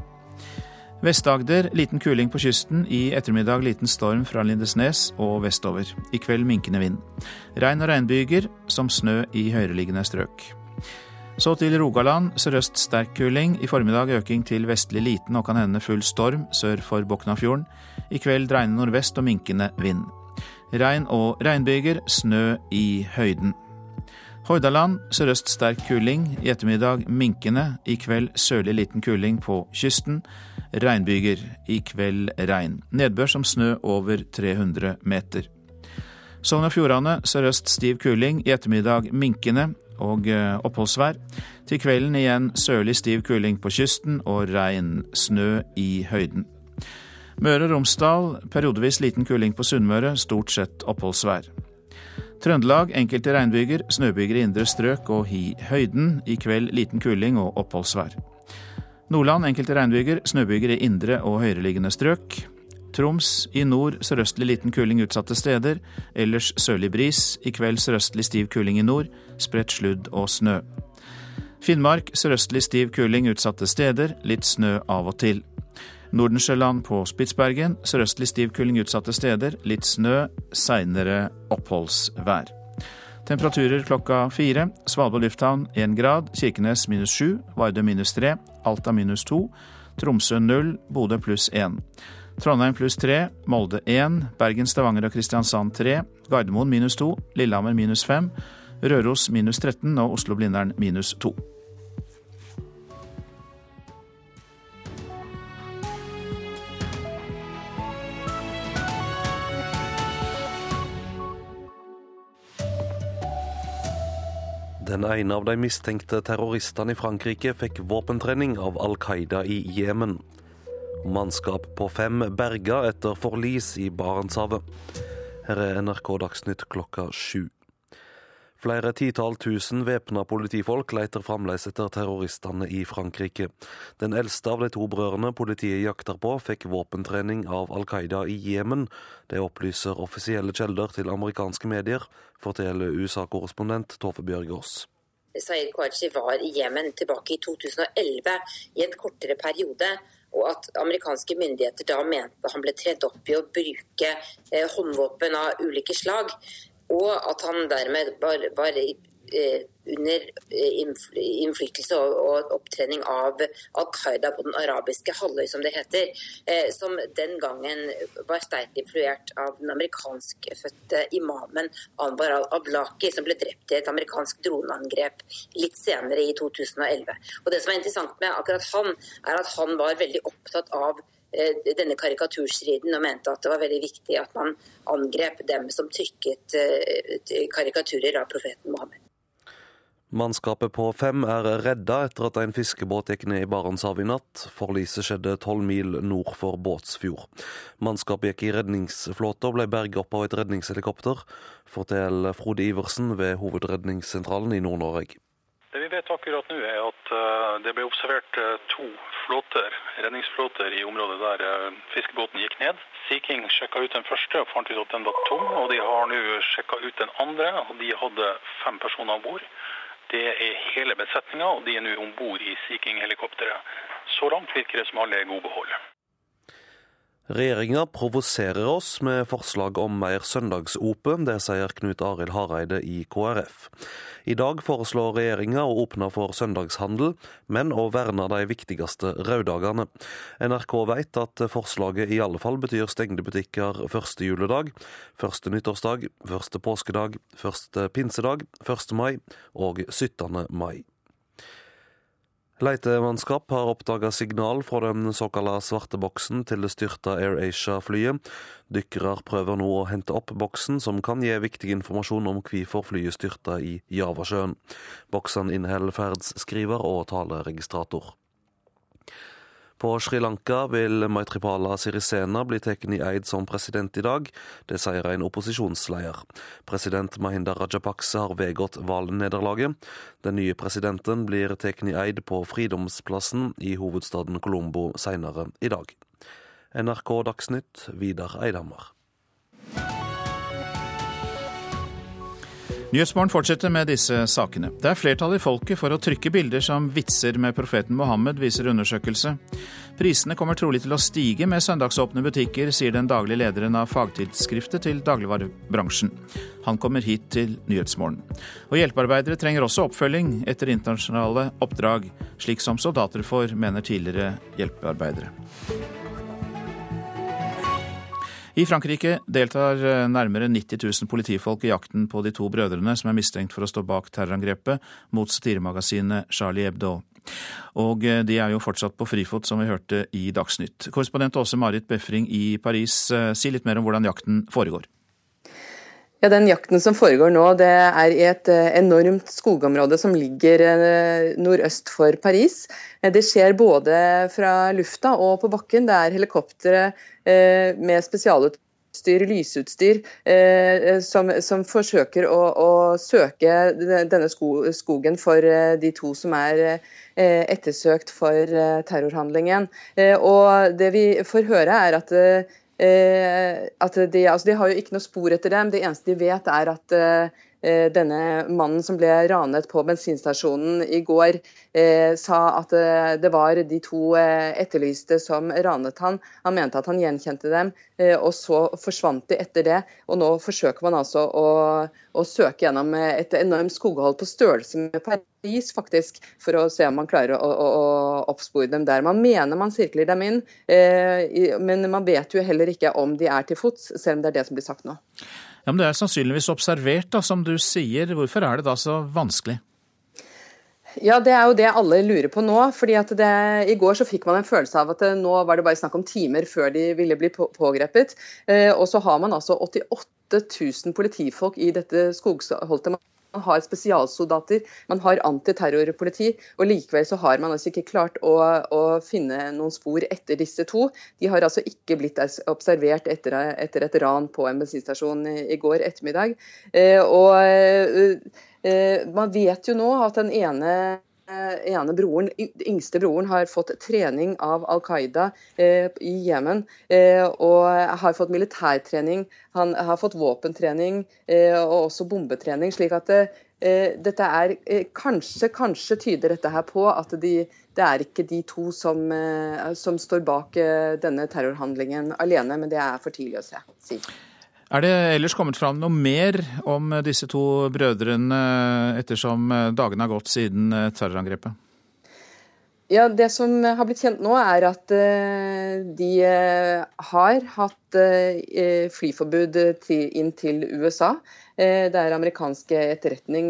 Vest-Agder liten kuling på kysten, i ettermiddag liten storm fra Lindesnes og vestover. I kveld minkende vind. Regn og regnbyger, som snø i høyereliggende strøk. Så til Rogaland, sørøst sterk kuling. I formiddag øking til vestlig liten og kan hende full storm sør for Boknafjorden. I kveld dreiende nordvest og minkende vind. Regn og regnbyger, snø i høyden. Hordaland sørøst sterk kuling. I ettermiddag minkende. I kveld sørlig liten kuling på kysten. Regnbyger. I kveld regn. Nedbør som snø over 300 meter. Sogn og Fjordane sørøst stiv kuling. I ettermiddag minkende og eh, oppholdsvær. Til kvelden igjen sørlig stiv kuling på kysten og regn. Snø i høyden. Møre og Romsdal periodevis liten kuling på Sunnmøre, stort sett oppholdsvær. Trøndelag enkelte regnbyger, snøbyger i indre strøk og i høyden. I kveld liten kuling og oppholdsvær. Nordland enkelte regnbyger, snøbyger i indre og høyereliggende strøk. Troms i nord sørøstlig liten kuling utsatte steder. Ellers sørlig bris. I kveld sørøstlig stiv kuling i nord. Spredt sludd og snø. Finnmark sørøstlig stiv kuling utsatte steder. Litt snø av og til. Nordensjøland på Spitsbergen. Sørøstlig stiv kuling utsatte steder. Litt snø. Seinere oppholdsvær. Temperaturer klokka fire. Svalbard lufthavn én grad. Kirkenes minus sju. Vardø minus tre. Alta minus to. Tromsø null. Bodø pluss én. Trondheim pluss tre. Molde én. Bergen, Stavanger og Kristiansand tre. Gardermoen minus to. Lillehammer minus fem. Røros minus 13 og Oslo-Blindern minus to. Den ene av de mistenkte terroristene i Frankrike fikk våpentrening av Al Qaida i Jemen. Mannskap på fem berga etter forlis i Barentshavet. Her er NRK Dagsnytt klokka sju. Flere titall tusen væpna politifolk leter fremdeles etter terroristene i Frankrike. Den eldste av de to brødrene politiet jakter på, fikk våpentrening av Al Qaida i Jemen. Det opplyser offisielle kjelder til amerikanske medier, forteller USA-korrespondent Tove Bjørgaas. Saeed Kouachi var i Jemen tilbake i 2011 i en kortere periode og at amerikanske myndigheter da mente han ble tredd opp i å bruke eh, håndvåpen av ulike slag og at han dermed var, var eh, under eh, innflytelse og opptrening av Al Qaida på den arabiske halvøy, som det heter. Eh, som den gangen var sterkt influert av den amerikanskfødte imamen Anwar al-Ablaki, som ble drept i et amerikansk droneangrep litt senere i 2011. Og Det som er interessant med akkurat han, er at han var veldig opptatt av denne karikaturstriden og mente at det var veldig viktig at man angrep dem som trykket eh, karikaturer av profeten Mohammed. Mannskapet på fem er redda etter at en fiskebåt gikk ned i Barentshavet i natt. Forliset skjedde tolv mil nord for Båtsfjord. Mannskapet gikk i redningsflåte og ble berget opp av et redningshelikopter, forteller Frode Iversen ved Hovedredningssentralen i Nord-Norge. Det vi vet akkurat nå er at eh, det ble observert eh, to flåter, redningsflåter i området der eh, fiskebåten gikk ned. Sea King sjekka ut den første og fant ut at den var tom, og de har nå sjekka ut den andre. og De hadde fem personer om bord. Det er hele besetninga, og de er nå om bord i Sea King-helikopteret. Så langt virker det som alle er i god behold. Regjeringa provoserer oss med forslag om mer søndagsope, det sier Knut Arild Hareide i KrF. I dag foreslår regjeringa å åpne for søndagshandel, men å verne de viktigste røddagene. NRK vet at forslaget i alle fall betyr stengte butikker første juledag, første nyttårsdag, første påskedag, første pinsedag, 1. mai og 17. mai. Letemannskap har oppdaga signal fra den såkalte svarte boksen til det styrta AirAsia-flyet. Dykkere prøver nå å hente opp boksen, som kan gi viktig informasjon om hvorfor flyet styrta i Javasjøen. Boksene inneholder ferdsskriver og taleregistrator. På Sri Lanka vil Maitripala Sirisena bli tatt i eid som president i dag. Det sier en opposisjonsleder. President Mahinda Rajapakse har vedgått valgnederlaget. Den nye presidenten blir tatt i eid på Fridomsplassen i hovedstaden Colombo senere i dag. NRK Dagsnytt, Vidar Eidhammer. Nyhetsmorgen fortsetter med disse sakene. Det er flertall i folket for å trykke bilder som vitser med profeten Mohammed, viser undersøkelse. Prisene kommer trolig til å stige med søndagsåpne butikker, sier den daglige lederen av fagtidsskriftet til dagligvarebransjen. Han kommer hit til Nyhetsmorgen. Og hjelpearbeidere trenger også oppfølging etter internasjonale oppdrag, slik som soldater får, mener tidligere hjelpearbeidere. I Frankrike deltar eh, nærmere 90 000 politifolk i jakten på de to brødrene som er mistenkt for å stå bak terrorangrepet mot satiremagasinet Charlie Hebdo. Og eh, de er jo fortsatt på frifot, som vi hørte i Dagsnytt. Korrespondent Åse Marit Befring i Paris, eh, si litt mer om hvordan jakten foregår. Ja, Den jakten som foregår nå, det er i et enormt skogområde som ligger nordøst for Paris. Det skjer både fra lufta og på bakken. Det er helikoptre med spesialutstyr, lysutstyr, eh, som, som forsøker å, å, søke denne skogen for eh, de to som er ettersøkt for terrorhandlingen. Og Det vi får høre, er at at de, altså de, har jo ikke noe spor etter dem. Det eneste de vet, er at Eh, denne mannen som ble ranet på bensinstasjonen i går, eh, sa at eh, det var de to etterlyste som ranet han. Han mente at han gjenkjente dem, og så forsvant de etter det. Og nå forsøker man altså å, å søke gjennom et enormt skoghold på størrelse med Paris, faktisk, for å se om man klarer å, å, å oppspore dem der. Man mener man sirkler dem inn, men man vet jo heller ikke om de er til fots, selv om det er det som blir sagt nå. Ja, men Det er sannsynligvis observert, da, som du sier. Hvorfor er det da så vanskelig? Ja, Det er jo det alle lurer på nå. fordi at det, I går så fikk man en følelse av at det, nå var det bare snakk om timer før de ville bli pågrepet. Eh, og så har man altså 88 000 politifolk i dette skogholdte man har spesialsoldater, man har antiterrorpoliti, og likevel så har man altså ikke klart å, å, finne noen spor etter disse to. De har altså ikke blitt observert etter, etter et ran på en bensinstasjon i, i går ettermiddag. Eh, og eh, Man vet jo nå at den ene ene broren, yngste broren har fått trening av Al Qaida eh, i Jemen. Eh, og har fått militærtrening, han har fått våpentrening eh, og også bombetrening. slik at det, dette er kanskje, kanskje tyder dette her på at de, det er ikke de to som, som står bak denne terrorhandlingen alene, men det er for tidlig å se, si. Er det ellers kommet fram noe mer om disse to brødrene ettersom dagene har gått siden terrorangrepet? Ja, Det som har blitt kjent nå, er at eh, de eh, har hatt eh, flyforbud inn til USA. Det er amerikanske etterretning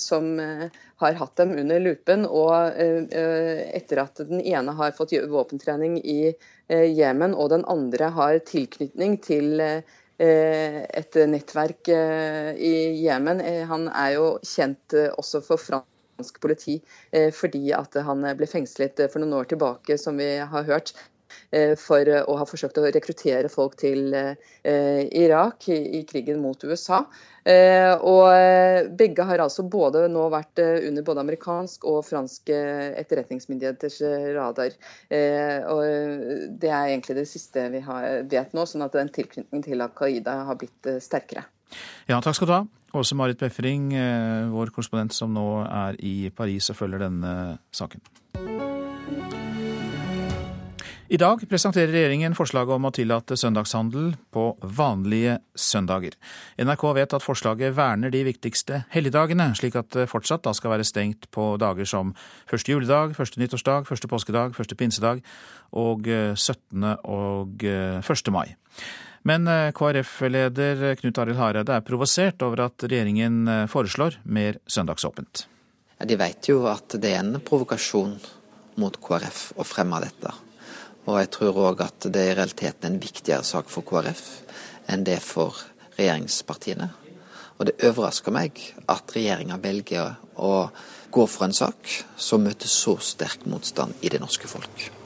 som har hatt dem under lupen. Og etter at den ene har fått våpentrening i Jemen, og den andre har tilknytning til et nettverk i Jemen. Han er jo kjent også for fransk amerikansk politi eh, fordi at han ble fengslet for noen år tilbake, som vi har hørt eh, for å ha forsøkt å rekruttere folk til eh, Irak i krigen mot USA. Og begge har altså både nå vært under både amerikansk og fransk etterretningsmyndigheters radar. Og det er egentlig det siste vi vet nå, sånn at den tilknytningen til Al Qaida har blitt sterkere. Ja, takk skal du ha. Åse Marit Befring, eh, vår korrespondent som nå er i Paris og følger denne saken. I dag presenterer regjeringen forslaget om å tillate søndagshandel på vanlige søndager. NRK vet at forslaget verner de viktigste helligdagene, slik at det fortsatt da skal være stengt på dager som første juledag, første nyttårsdag, første påskedag, første pinsedag og 17. Eh, og 1. Eh, mai. Men eh, KrF-leder Knut Arild Hareide er provosert over at regjeringen eh, foreslår mer søndagsåpent. De vet jo at det er en provokasjon mot KrF å fremme dette. Og jeg tror òg at det er i realiteten en viktigere sak for KrF enn det for regjeringspartiene. Og det overrasker meg at regjeringa velger å gå for en sak som møter så sterk motstand i det norske folk.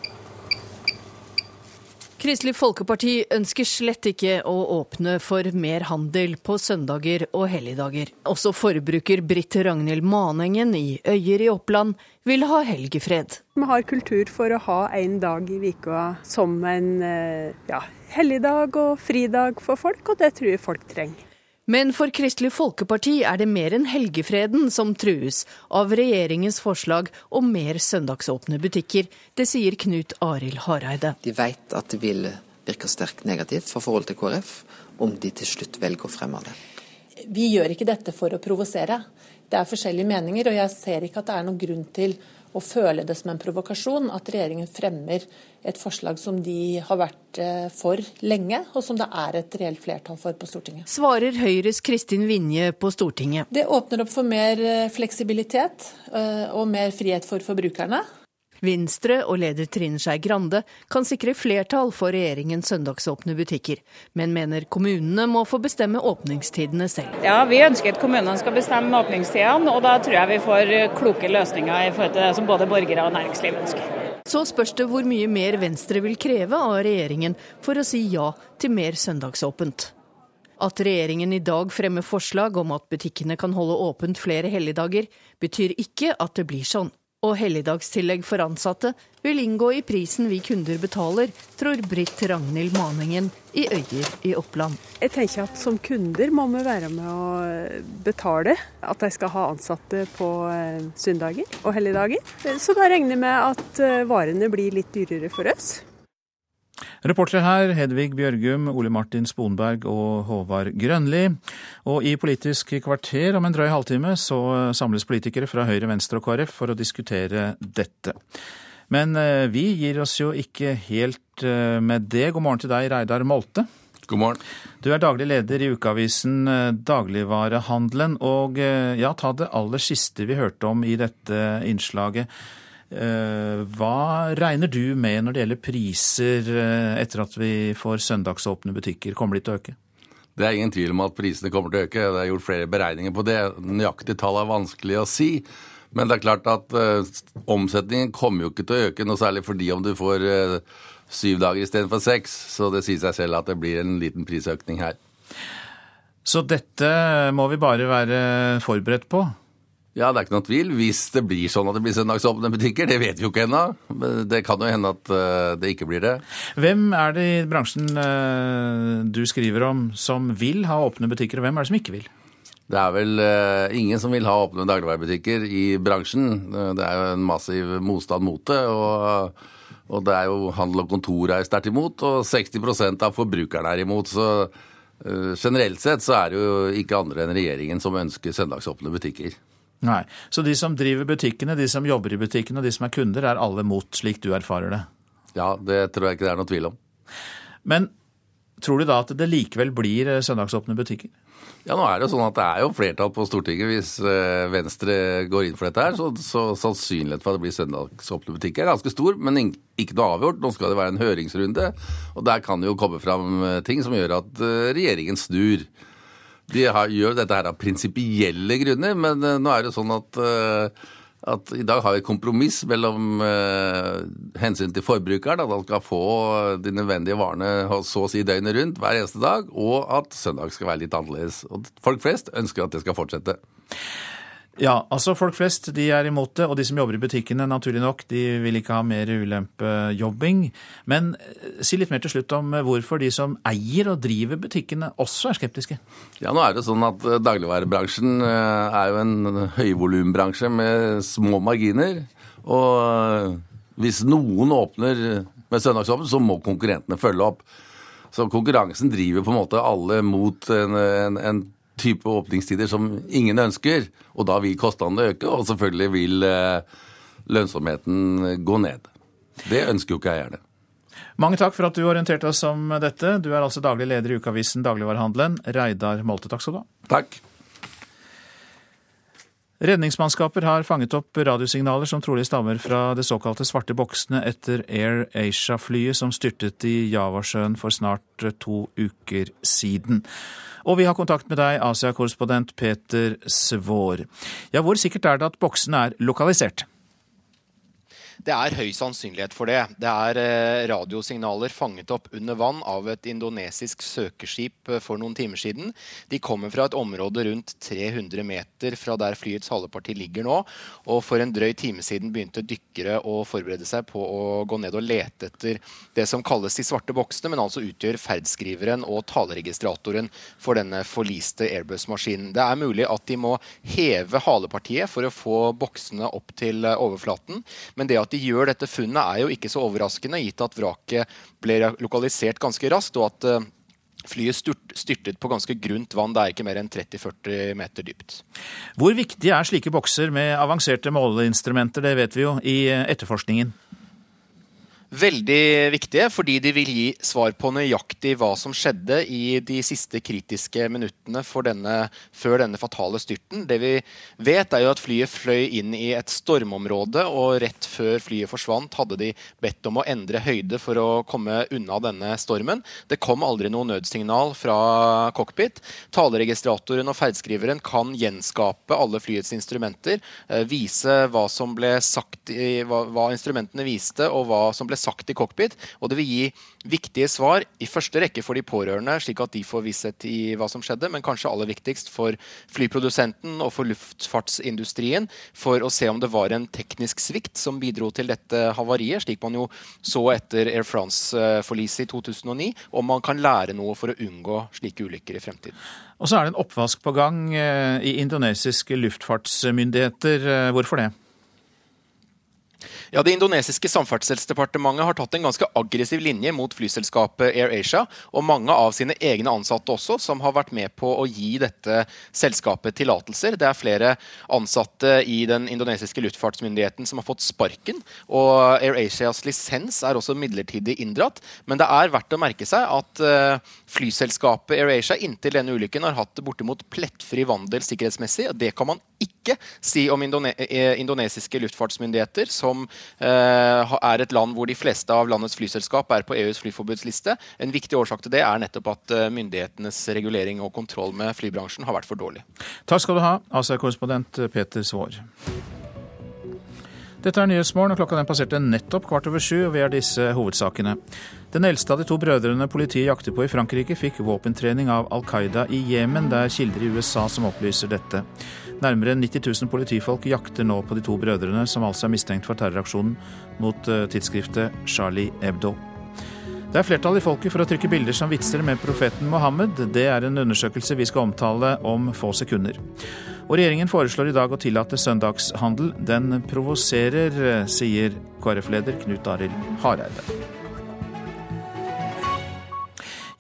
Kristelig Folkeparti ønsker slett ikke å åpne for mer handel på søndager og helligdager. Også forbruker Britt Ragnhild Manengen i Øyer i Oppland vil ha helgefred. Vi har kultur for å ha en dag i uka som en eh, ja, helligdag og fridag for folk, og det tror jeg folk trenger. Men for Kristelig Folkeparti er det mer enn helgefreden som trues av regjeringens forslag om mer søndagsåpne butikker. Det sier Knut Arild Hareide. De vet at det vil virke sterkt negativt for forholdet til KrF om de til slutt velger å fremme det. Vi gjør ikke dette for å provosere. Det er forskjellige meninger, og jeg ser ikke at det er noen grunn til å føler det som en provokasjon at regjeringen fremmer et forslag som de har vært eh, for lenge, og som det er et reelt flertall for på Stortinget. Svarer Høyres Kristin Vinje på Stortinget. Det åpner opp for mer eh, fleksibilitet eh, og mer frihet for forbrukerne. Venstre og leder Trine Skei Grande kan sikre flertall for regjeringens søndagsåpne butikker, men mener kommunene må få bestemme åpningstidene selv. Ja, Vi ønsker at kommunene skal bestemme åpningstidene, og da tror jeg vi får kloke løsninger i forhold til det som både borgere og næringsliv ønsker. Så spørs det hvor mye mer Venstre vil kreve av regjeringen for å si ja til mer søndagsåpent. At regjeringen i dag fremmer forslag om at butikkene kan holde åpent flere helligdager, betyr ikke at det blir sånn og helligdagstillegg for ansatte vil inngå i prisen vi kunder betaler, tror Britt Ragnhild Maningen i Øyer i Oppland. Jeg tenker at som kunder må vi være med å betale at de skal ha ansatte på eh, søndager og helligdager. Så da regner jeg med at eh, varene blir litt dyrere for oss. Reportere her Hedvig Bjørgum, Ole Martin Sponberg og Håvard Grønli. Og i Politisk kvarter om en drøy halvtime så samles politikere fra Høyre, Venstre og KrF for å diskutere dette. Men eh, vi gir oss jo ikke helt eh, med det. God morgen til deg, Reidar Molte. God morgen. Du er daglig leder i ukeavisen eh, Dagligvarehandelen. Og ja, ta det aller siste vi hørte om i dette innslaget. Eh, hva regner du med når det gjelder priser eh, etter at vi får søndagsåpne butikker? Kommer de til å øke? Det er ingen tvil om at prisene kommer til å øke. Det er gjort flere beregninger på det. Nøyaktig tall er vanskelig å si. Men det er klart at uh, omsetningen kommer jo ikke til å øke noe særlig fordi om du får syv dager istedenfor seks. Så det sier seg selv at det blir en liten prisøkning her. Så dette må vi bare være forberedt på? Ja, det er ikke noe tvil. Hvis det blir sånn at det blir søndagsåpne butikker, det vet vi jo ikke ennå. Det kan jo hende at eh, det ikke blir det. Hvem er det i bransjen eh, du skriver om som vil ha åpne butikker, og hvem er det som ikke vil? Det er vel uh, ingen som vil ha åpne dagligvarebutikker i bransjen. Det er jo en massiv motstand mot det. og... Og det er jo Handel og Kontor er sterkt imot, og 60% av forbrukerne er imot. Så uh, generelt sett så er det jo ikke andre enn regjeringen som ønsker søndagsåpne butikker. Nei, Så de som driver butikkene, de som jobber i butikkene og de som er kunder, er alle mot, slik du erfarer det? Ja, det tror jeg ikke det er noe tvil om. Men tror du da at det likevel blir eh, søndagsåpne butikker? Ja, nå er det jo sånn at det er jo flertall på Stortinget hvis eh, Venstre går inn for dette her. Så, så sannsynligheten for at det blir søndagsåpne butikker er ganske stor, men ikke noe avgjort. Nå skal det være en høringsrunde, og der kan det jo komme fram eh, ting som gjør at regjeringen snur. De har, gjør dette her av prinsipielle grunner, men uh, nå er det sånn at, uh, at i dag har vi et kompromiss mellom uh, hensyn til forbrukeren, at han skal få de nødvendige varene så å si døgnet rundt hver eneste dag, og at søndag skal være litt annerledes. Og folk flest ønsker at det skal fortsette. Ja, altså folk flest de er imot det, og de som jobber i butikkene, naturlig nok, de vil ikke ha mer ulempejobbing. Men eh, si litt mer til slutt om eh, hvorfor de som eier og driver butikkene også er skeptiske. Ja, nå er det sånn at eh, dagligvarebransjen er jo en høyvolumbransje med små marginer. Og hvis noen åpner med søndagsåpent, så må konkurrentene følge opp. Så konkurransen driver på en måte alle mot en, en, en type åpningstider som ingen ønsker. Og da vil kostnadene øke, og selvfølgelig vil eh, lønnsomheten gå ned. Det ønsker jo ikke eierne. Mange takk for at du orienterte oss om dette. Du er altså daglig leder i ukeavisen Dagligvarehandelen. Reidar Molte, takk skal du ha. Takk. Redningsmannskaper har fanget opp radiosignaler som trolig stammer fra det såkalte svarte boksene etter Air Asia-flyet som styrtet i Javasjøen for snart to uker siden. Og vi har kontakt med deg, Asia-korrespondent Peter Svår. Ja, hvor sikkert er det at boksene er lokalisert? Det er høy sannsynlighet for det. Det er eh, radiosignaler fanget opp under vann av et indonesisk søkeskip eh, for noen timer siden. De kommer fra et område rundt 300 meter fra der flyets haleparti ligger nå. Og for en drøy time siden begynte dykkere å forberede seg på å gå ned og lete etter det som kalles de svarte boksene, men altså utgjør ferdskriveren og taleregistratoren for denne forliste Airbus-maskinen. Det er mulig at de må heve halepartiet for å få boksene opp til eh, overflaten. men det at de gjør dette funnet, er jo ikke så overraskende, gitt at vraket ble lokalisert ganske raskt, og at eh, flyet styrtet på ganske grunt vann. Det er ikke mer enn 30-40 meter dypt. Hvor viktig er slike bokser med avanserte måleinstrumenter, det vet vi jo, i eh, etterforskningen? Veldig viktige, fordi de vil gi svar på nøyaktig hva som skjedde i de siste kritiske minuttene denne, før denne fatale styrten. Det vi vet, er jo at flyet fløy inn i et stormområde, og rett før flyet forsvant, hadde de bedt om å endre høyde for å komme unna denne stormen. Det kom aldri noe nødsignal fra cockpit. Taleregistratoren og ferdskriveren kan gjenskape alle flyets instrumenter, eh, vise hva som ble sagt, hva, hva instrumentene viste, og hva som ble sagt i cockpit, og det vil gi viktige svar i første rekke for de pårørende, slik at de får visshet i hva som skjedde, men kanskje aller viktigst for flyprodusenten og for luftfartsindustrien, for å se om det var en teknisk svikt som bidro til dette havariet, slik man jo så etter Air France-forliset i 2009, om man kan lære noe for å unngå slike ulykker i fremtiden. Og så er det en oppvask på gang eh, i indonesiske luftfartsmyndigheter. Eh, hvorfor det? Ja, Det indonesiske samferdselsdepartementet har tatt en ganske aggressiv linje mot flyselskapet AirAsia, og mange av sine egne ansatte også, som har vært med på å gi dette selskapet tillatelser. Det er flere ansatte i den indonesiske luftfartsmyndigheten som har fått sparken. Og AirAsias lisens er også midlertidig inndratt. Men det er verdt å merke seg at eh, flyselskapet AirAsia inntil denne ulykken har hatt bortimot plettfri vandel sikkerhetsmessig. og Det kan man ikke si om indone eh, indonesiske luftfartsmyndigheter, som eh, er et land hvor de fleste av landets flyselskap er på EUs flyforbudsliste. En viktig årsak til det er nettopp at eh, myndighetenes regulering og kontroll med flybransjen har vært for dårlig. Takk skal du ha, Asia-korrespondent Peter Svaar. Dette er Nyhetsmorgen, og klokka den passerte nettopp kvart over sju, og vi er disse hovedsakene. Den eldste av de to brødrene politiet jakter på i Frankrike, fikk våpentrening av Al Qaida i Jemen. Det er kilder i USA som opplyser dette. Nærmere 90 000 politifolk jakter nå på de to brødrene, som altså er mistenkt for terroraksjonen mot eh, tidsskriftet Charlie Hebdo. Det er flertall i folket for å trykke bilder som vitser med profeten Mohammed. Det er en undersøkelse vi skal omtale om få sekunder. Og regjeringen foreslår i dag å tillate søndagshandel. Den provoserer, sier KrF-leder Knut Arild Hareide.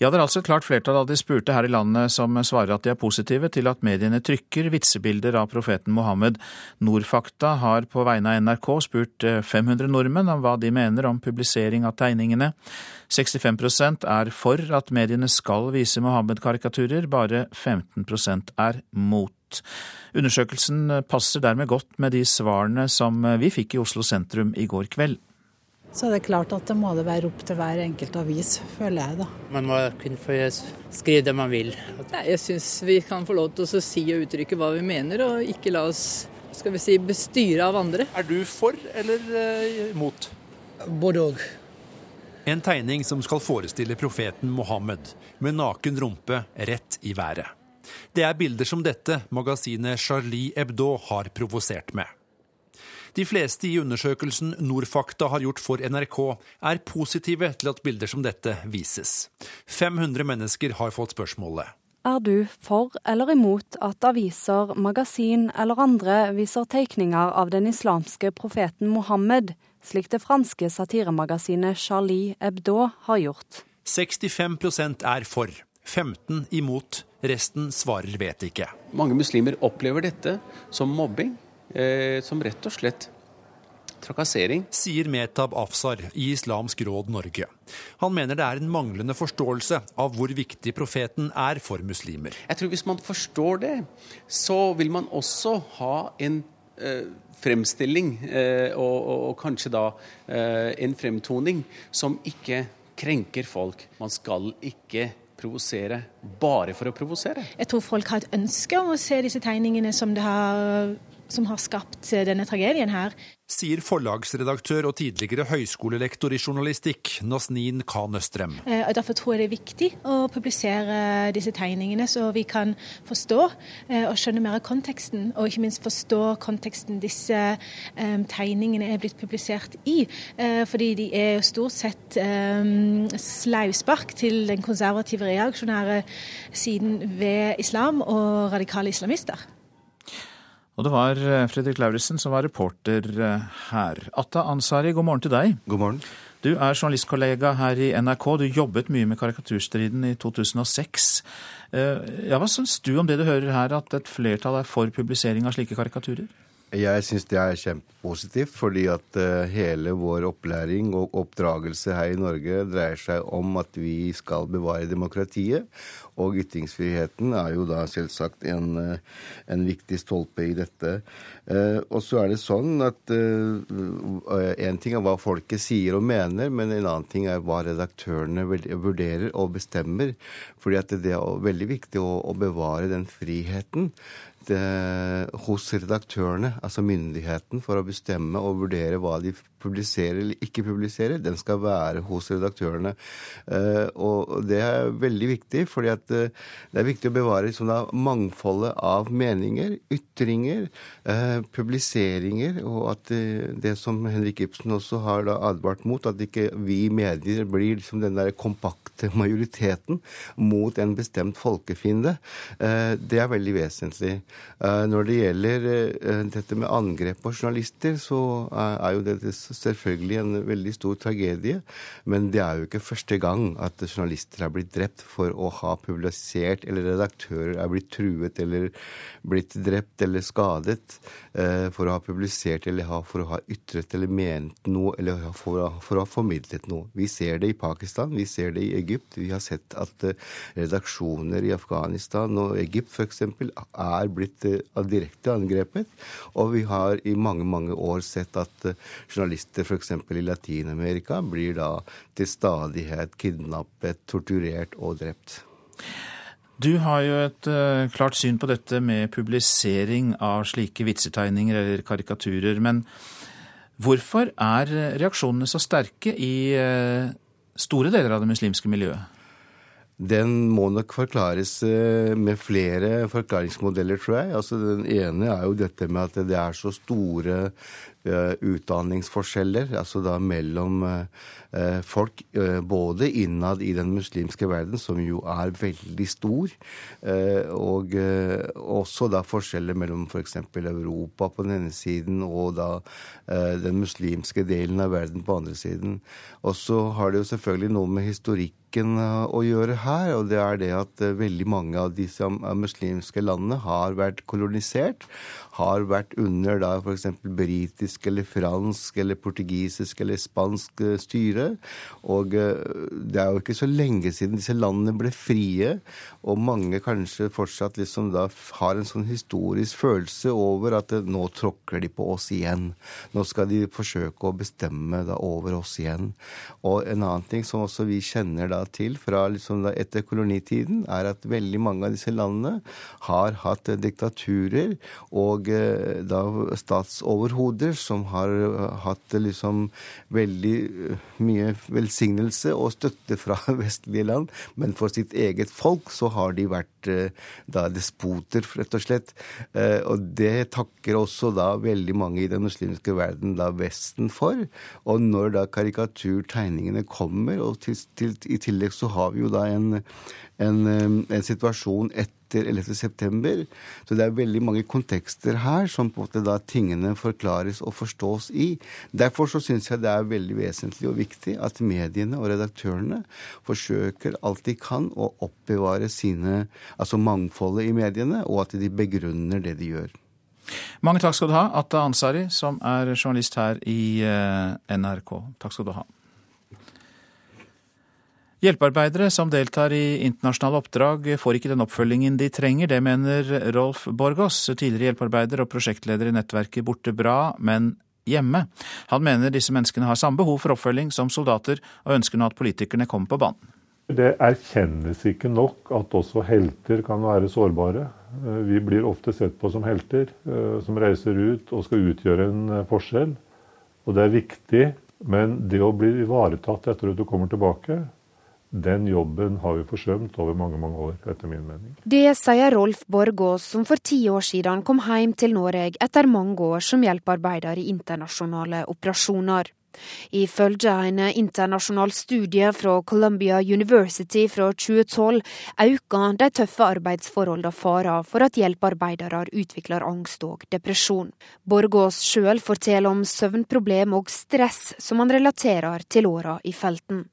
Ja, det er altså et klart flertall av de spurte her i landet som svarer at de er positive til at mediene trykker vitsebilder av profeten Mohammed. Nordfakta har på vegne av NRK spurt 500 nordmenn om hva de mener om publisering av tegningene. 65% er for at mediene skal vise Mohammed-karikaturer, bare 15% er mot. Undersøkelsen passer dermed godt med de svarene som vi fikk i Oslo sentrum i går kveld. Så er det klart at det må det være opp til hver enkelt avis, føler jeg da. Man må kunne få skrive det man vil. Nei, jeg syns vi kan få lov til å si og uttrykke hva vi mener, og ikke la oss skal vi si, bestyre av andre. Er du for eller eh, mot? Både òg. En tegning som skal forestille profeten Mohammed med naken rumpe rett i været. Det er bilder som dette magasinet Charlie Hebdo har provosert med. De fleste i undersøkelsen Norfakta har gjort for NRK, er positive til at bilder som dette vises. 500 mennesker har fått spørsmålet. Er du for eller imot at aviser, magasin eller andre viser tegninger av den islamske profeten Mohammed, slik det franske satiremagasinet Charlie Hebdo har gjort? 65% er for, 15 imot, resten svarer vet ikke. Mange muslimer opplever dette som mobbing eh, som rett og slett trakassering. Sier Metab Afsar i Islamsk råd Norge. Han mener det er en manglende forståelse av hvor viktig profeten er for muslimer. Jeg tror Hvis man forstår det, så vil man også ha en eh, fremstilling, eh, og, og, og, kanskje da eh, en fremtoning, som ikke krenker folk. Man skal ikke provosere bare for å provosere. Jeg tror folk har et ønske om å se disse tegningene som det har som har skapt eh, denne tragedien her. Sier forlagsredaktør og tidligere høyskolelektor i journalistikk, Nasnin Khan Østrem. Eh, derfor tror jeg det er viktig å publisere disse tegningene, så vi kan forstå eh, og skjønne mer av konteksten. Og ikke minst forstå konteksten disse tegningene er blitt publisert i. Fordi de er jo stort sett slauspark til den konservative reaksjonære siden ved islam og radikale islamister. Og det var eh, Fredrik Lauritzen som var reporter eh, her. Atta Ansari, god morgen til deg. God morgen. Du er journalistkollega her i NRK. Du jobbet mye med karikaturstriden i 2006. Eh, ja, hva syns du om det du hører her, at et flertall er for publisering av slike karikaturer? Jeg syns det er kjempepositivt, fordi at hele vår opplæring og oppdragelse her i Norge dreier seg om at vi skal bevare demokratiet. Og ytringsfriheten er jo da selvsagt en, eh, en viktig stolpe i dette. Eh, og så er det sånn at eh, en ting er hva folket sier og mener, men en annen ting er hva redaktørene vurderer og bestemmer. Fordi at det er veldig viktig å, å bevare den friheten hos redaktørene, altså myndigheten, for å bestemme og vurdere hva de publiserer eller ikke publisere, den skal være hos redaktørene. Uh, og det er veldig viktig, fordi uh, det er viktig å bevare liksom, mangfoldet av meninger, ytringer, uh, publiseringer, og at det som Henrik Ibsen også har advart mot, at ikke vi medier blir liksom den der kompakte majoriteten mot en bestemt folkefiende, det er veldig vesentlig. Når det gjelder dette med angrep på journalister, så er jo dette selvfølgelig en veldig stor tragedie. Men det er jo ikke første gang at journalister er blitt drept for å ha publisert, eller redaktører er blitt truet eller blitt drept eller skadet eh, for å ha publisert eller for å ha ytret eller ment noe eller for å, for å ha formidlet noe. Vi ser det i Pakistan, vi ser det i Egypt. Vi har sett at eh, redaksjoner i Afghanistan og Egypt f.eks. er blitt eh, direkte angrepet. Og vi har i mange, mange år sett at journalister journalister f.eks. i Latin-Amerika blir da til stadighet kidnappet, torturert og drept. Du har jo et uh, klart syn på dette med publisering av slike vitsetegninger eller karikaturer. Men Hvorfor er reaksjonene så sterke i uh, store deler av det muslimske miljøet? Den må nok forklares eh, med flere forklaringsmodeller, tror jeg. Altså, den ene er jo dette med at det er så store utdanningsforskjeller altså da mellom uh, folk, uh, både innad i den muslimske verden, som jo er veldig stor, og også da forskjeller mellom f.eks. For Europa på den ene siden og da den muslimske delen av verden på andre siden. Og så har det jo selvfølgelig noe med historikk å gjøre her, og det er det at veldig mange av disse muslimske landene har vært kolonisert har vært under da f.eks. britisk eller fransk eller portugisisk eller spansk eh, styre. Og eh, det er jo ikke så lenge siden disse landene ble frie, og mange kanskje fortsatt liksom da har en sånn historisk følelse over at eh, nå tråkker de på oss igjen. Nå skal de forsøke å bestemme da over oss igjen. Og en annen ting som også vi kjenner da til fra liksom etter kolonitiden, er at veldig mange av disse landene har hatt diktaturer og eh, da statsoverhoder som har eh, hatt liksom veldig eh, mye velsignelse og støtte fra vestlige land, men for sitt eget folk så har de vært da despoter, rett og slett. Og det takker også da veldig mange i den muslimske verden da Vesten for. Og når da karikaturtegningene kommer, og til, til, i tillegg så har vi jo da en, en, en situasjon etter 11.9. Så det er veldig mange kontekster her som på en måte da tingene forklares og forstås i. Derfor så syns jeg det er veldig vesentlig og viktig at mediene og redaktørene forsøker alt de kan å oppbevare sine, altså mangfoldet i mediene, og at de begrunner det de gjør. Mange takk skal du ha, Atta Ansari, som er journalist her i eh, NRK. Takk skal du ha. Hjelpearbeidere som deltar i internasjonale oppdrag får ikke den oppfølgingen de trenger. Det mener Rolf Borgås, tidligere hjelpearbeider og prosjektleder i nettverket Borte bra, men hjemme. Han mener disse menneskene har samme behov for oppfølging som soldater, og ønsker nå at politikerne kommer på banen. Det erkjennes ikke nok at også helter kan være sårbare. Vi blir ofte sett på som helter, eh, som reiser ut og skal utgjøre en eh, forskjell. Og det er viktig, men det å bli ivaretatt etter at du kommer tilbake, den jobben har vi forsømt over mange mange år, etter min mening. Det sier Rolf Borgås, som for ti år siden kom hjem til Norge etter mange år som hjelpearbeider i internasjonale operasjoner. Ifølge en internasjonal studie fra Columbia University fra 2012 øker de tøffe arbeidsforholdene faren for at hjelpearbeidere utvikler angst og depresjon. Borgås sjøl forteller om søvnproblem og stress som han relaterer til åra i felten.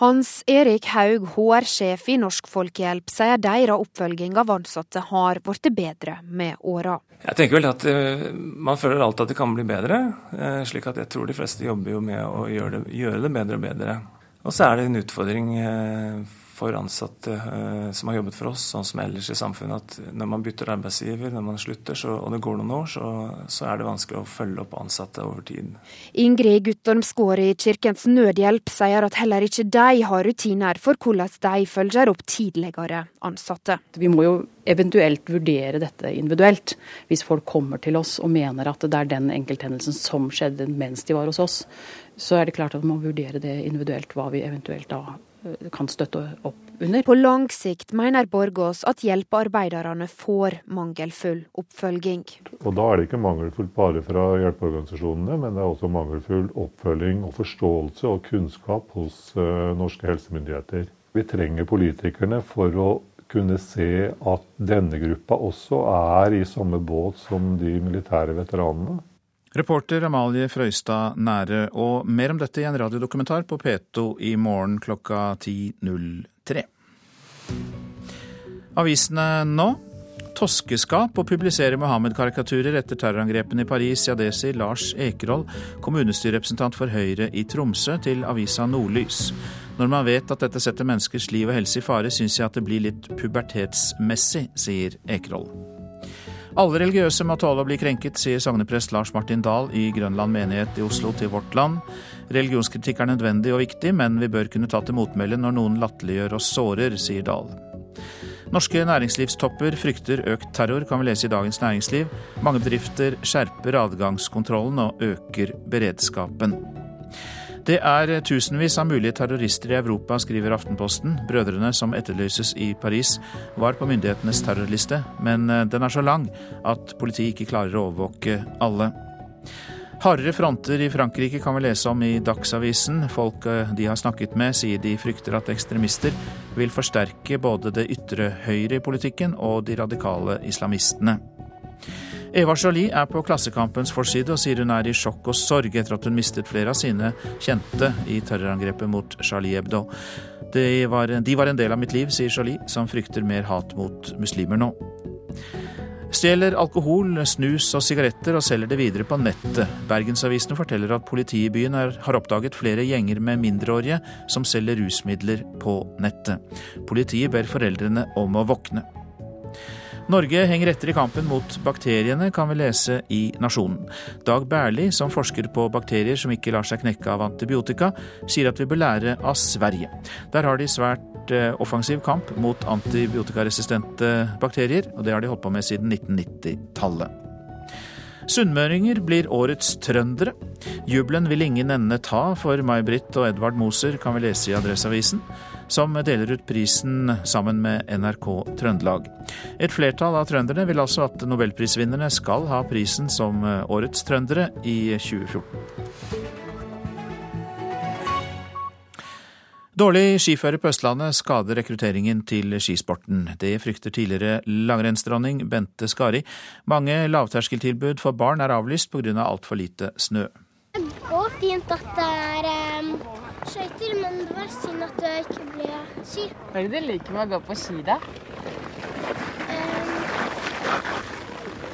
Hans Erik Haug, HR-sjef i Norsk Folkehjelp, sier deres oppfølging av ansatte har blitt bedre med åra. Jeg tenker vel at uh, Man føler alltid at det kan bli bedre. Uh, slik at jeg tror de fleste jobber jo med å gjøre det, gjøre det bedre og bedre. Og så er det en utfordring uh, for ansatte eh, som har jobbet for oss, sånn som ellers i samfunnet, at når man bytter arbeidsgiver, når man slutter, så, og det går noen år, så, så, er det vanskelig å følge opp ansatte over tid. Ingrid Guttormsgård i Kirkens Nødhjelp sier at heller ikke de har rutiner for hvordan de følger opp tidligere ansatte. Vi må jo eventuelt vurdere dette individuelt, hvis folk kommer til oss og mener at det er den enkelthendelsen som skjedde mens de var hos oss. Så er det klart at vi må vurdere det individuelt, hva vi eventuelt da kan støtte opp under. På lang sikt mener Borgås at hjelpearbeiderne får mangelfull oppfølging. Og Da er det ikke mangelfullt bare fra hjelpeorganisasjonene, men det er også mangelfull oppfølging og forståelse og kunnskap hos uh, norske helsemyndigheter. Vi trenger politikerne for å kunne se at denne gruppa også er i samme båt som de militære veteranene. Reporter Amalie Frøystad Nære, og mer om dette i en radiodokumentar på P2 i morgen klokka 10.03. Avisene nå. Toskeskap å publisere Mohammed-karikaturer etter terrorangrepene i Paris. Ja, det sier Lars Ekerhold, kommunestyrerepresentant for Høyre i Tromsø, til avisa Nordlys. Når man vet at dette setter menneskers liv og helse i fare, syns jeg at det blir litt pubertetsmessig, sier Ekerhold. Alle religiøse må tåle å bli krenket, sier sogneprest Lars Martin Dahl i Grønland menighet i Oslo til Vårt Land. Religionskritikk er nødvendig og viktig, men vi bør kunne ta til motmæle når noen latterliggjør og sårer, sier Dahl. Norske næringslivstopper frykter økt terror, kan vi lese i Dagens Næringsliv. Mange bedrifter skjerper adgangskontrollen og øker beredskapen. Det er tusenvis av mulige terrorister i Europa, skriver Aftenposten. Brødrene som etterlyses i Paris, var på myndighetenes terrorliste, men den er så lang at politiet ikke klarer å overvåke alle. Hardere fronter i Frankrike kan vi lese om i Dagsavisen. Folk de har snakket med, sier de frykter at ekstremister vil forsterke både det ytre høyre i politikken og de radikale islamistene. Eva Jolie er på Klassekampens forside og sier hun er i sjokk og sorg etter at hun mistet flere av sine kjente i terrorangrepet mot Charlie Hebdo. De var, de var en del av mitt liv, sier Jolie, som frykter mer hat mot muslimer nå. Stjeler alkohol, snus og sigaretter og selger det videre på nettet. Bergensavisene forteller at politiet i byen har oppdaget flere gjenger med mindreårige som selger rusmidler på nettet. Politiet ber foreldrene om å våkne. Norge henger etter i kampen mot bakteriene, kan vi lese i Nasjonen. Dag Berli, som forsker på bakterier som ikke lar seg knekke av antibiotika, sier at vi bør lære av Sverige. Der har de svært Eh, offensiv kamp mot antibiotikaresistente bakterier, og det har de holdt på med siden 1990-tallet. Sunnmøringer blir årets trøndere. Jubelen vil ingen ende ta for May-Britt og Edvard Moser, kan vi lese i Adresseavisen, som deler ut prisen sammen med NRK Trøndelag. Et flertall av trønderne vil altså at nobelprisvinnerne skal ha prisen som årets trøndere i 2014. Dårlig skiføre på Østlandet skader rekrutteringen til skisporten. Det frykter tidligere langrennsdronning Bente Skari. Mange lavterskeltilbud for barn er avlyst pga. Av altfor lite snø. Det går fint at det er um, skøyter, men det var synd at det ikke ble ski. Hva er det du liker med å gå på ski, da? Um,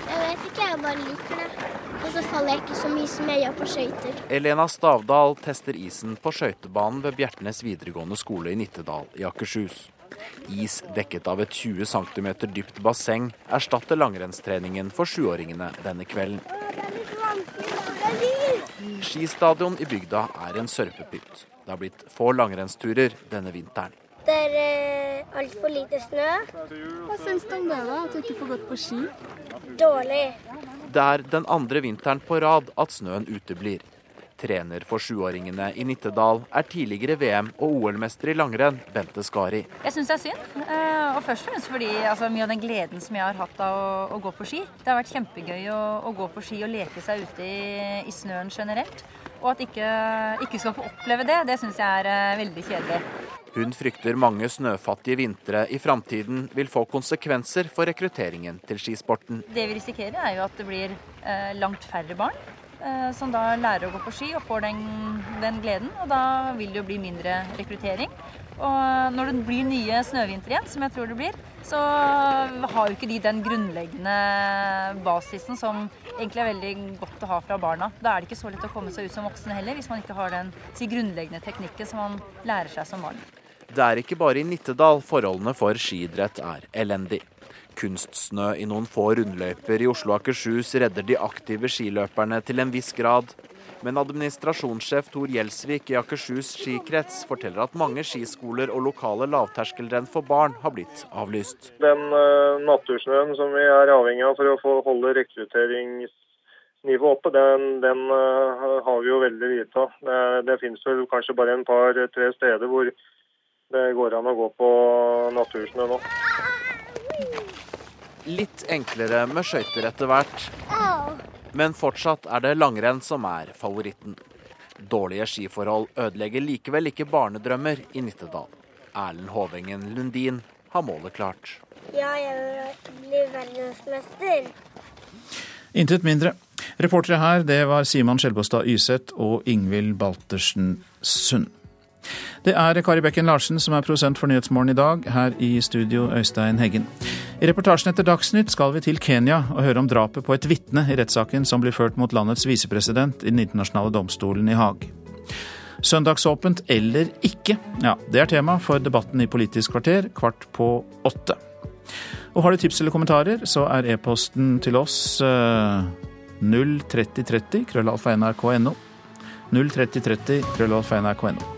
jeg vet ikke, jeg bare liker det. Og så faller jeg ikke så mye som jeg gjør på skøyter. Elena Stavdal tester isen på skøytebanen ved Bjertnæs videregående skole i Nittedal i Akershus. Is dekket av et 20 cm dypt basseng erstatter langrennstreningen for sjuåringene denne kvelden. Skistadion i bygda er en sørpepytt. Det har blitt få langrennsturer denne vinteren. Det er eh, altfor lite snø. Hva syns du om det, da? At du ikke får gått på ski? Dårlig. Det er den andre vinteren på rad at snøen uteblir. Trener for sjuåringene i Nittedal er tidligere VM- og OL-mester i langrenn, Bente Skari. Jeg syns det er synd, eh, og først og fremst fordi altså, mye av den gleden som jeg har hatt av å, å gå på ski. Det har vært kjempegøy å, å, gå på ski og leke seg ute i, i snøen generelt. Og at ikke, ikke skal få oppleve det, det syns jeg er uh, veldig kjedelig. Hun frykter mange snøfattige vintre i framtiden vil få konsekvenser for rekrutteringen til skisporten. Det vi risikerer er jo at det blir uh, langt færre barn som da lærer å gå på ski og får den, den gleden. Og da vil det jo bli mindre rekruttering. Og når det blir nye snøvintre igjen, som jeg tror det blir, så har jo ikke de den grunnleggende basisen som egentlig er veldig godt å ha fra barna. Da er det ikke så lett å komme seg ut som voksen heller, hvis man ikke har den si, grunnleggende teknikken som man lærer seg som barn. Det er ikke bare i Nittedal forholdene for skiidrett er elendig. Kunstsnø i noen få rundløyper i Oslo og Akershus redder de aktive skiløperne til en viss grad, men administrasjonssjef Tor Gjelsvik i Akershus skikrets forteller at mange skiskoler og lokale lavterskelrenn for barn har blitt avlyst. Den uh, natursnøen som vi er avhengig av for å få holde rekrutteringsnivået oppe, den, den uh, har vi jo veldig lite av. Det, det finnes vel kanskje bare en par-tre steder hvor det går an å gå på natursnø nå. Litt enklere med skøyter etter hvert. Men fortsatt er det langrenn som er favoritten. Dårlige skiforhold ødelegger likevel ikke barnedrømmer i Nittedal. Erlend Hovengen Lundin har målet klart. Ja, jeg vil bli verdensmester. Intet mindre. Reportere her det var Simon Skjelbostad Yseth og Ingvild Baltersen Sund. Det er Kari Bekken Larsen som er prosent for Nyhetsmorgen i dag. Her i studio Øystein Heggen. I reportasjen etter Dagsnytt skal vi til Kenya og høre om drapet på et vitne i rettssaken som blir ført mot landets visepresident i den internasjonale domstolen i Haag. Søndagsåpent eller ikke? Ja, det er tema for debatten i Politisk kvarter kvart på åtte. Og har du tips eller kommentarer, så er e-posten til oss 03030 krøllalfa nrk.no. 03030 krøllalfa nrk.no.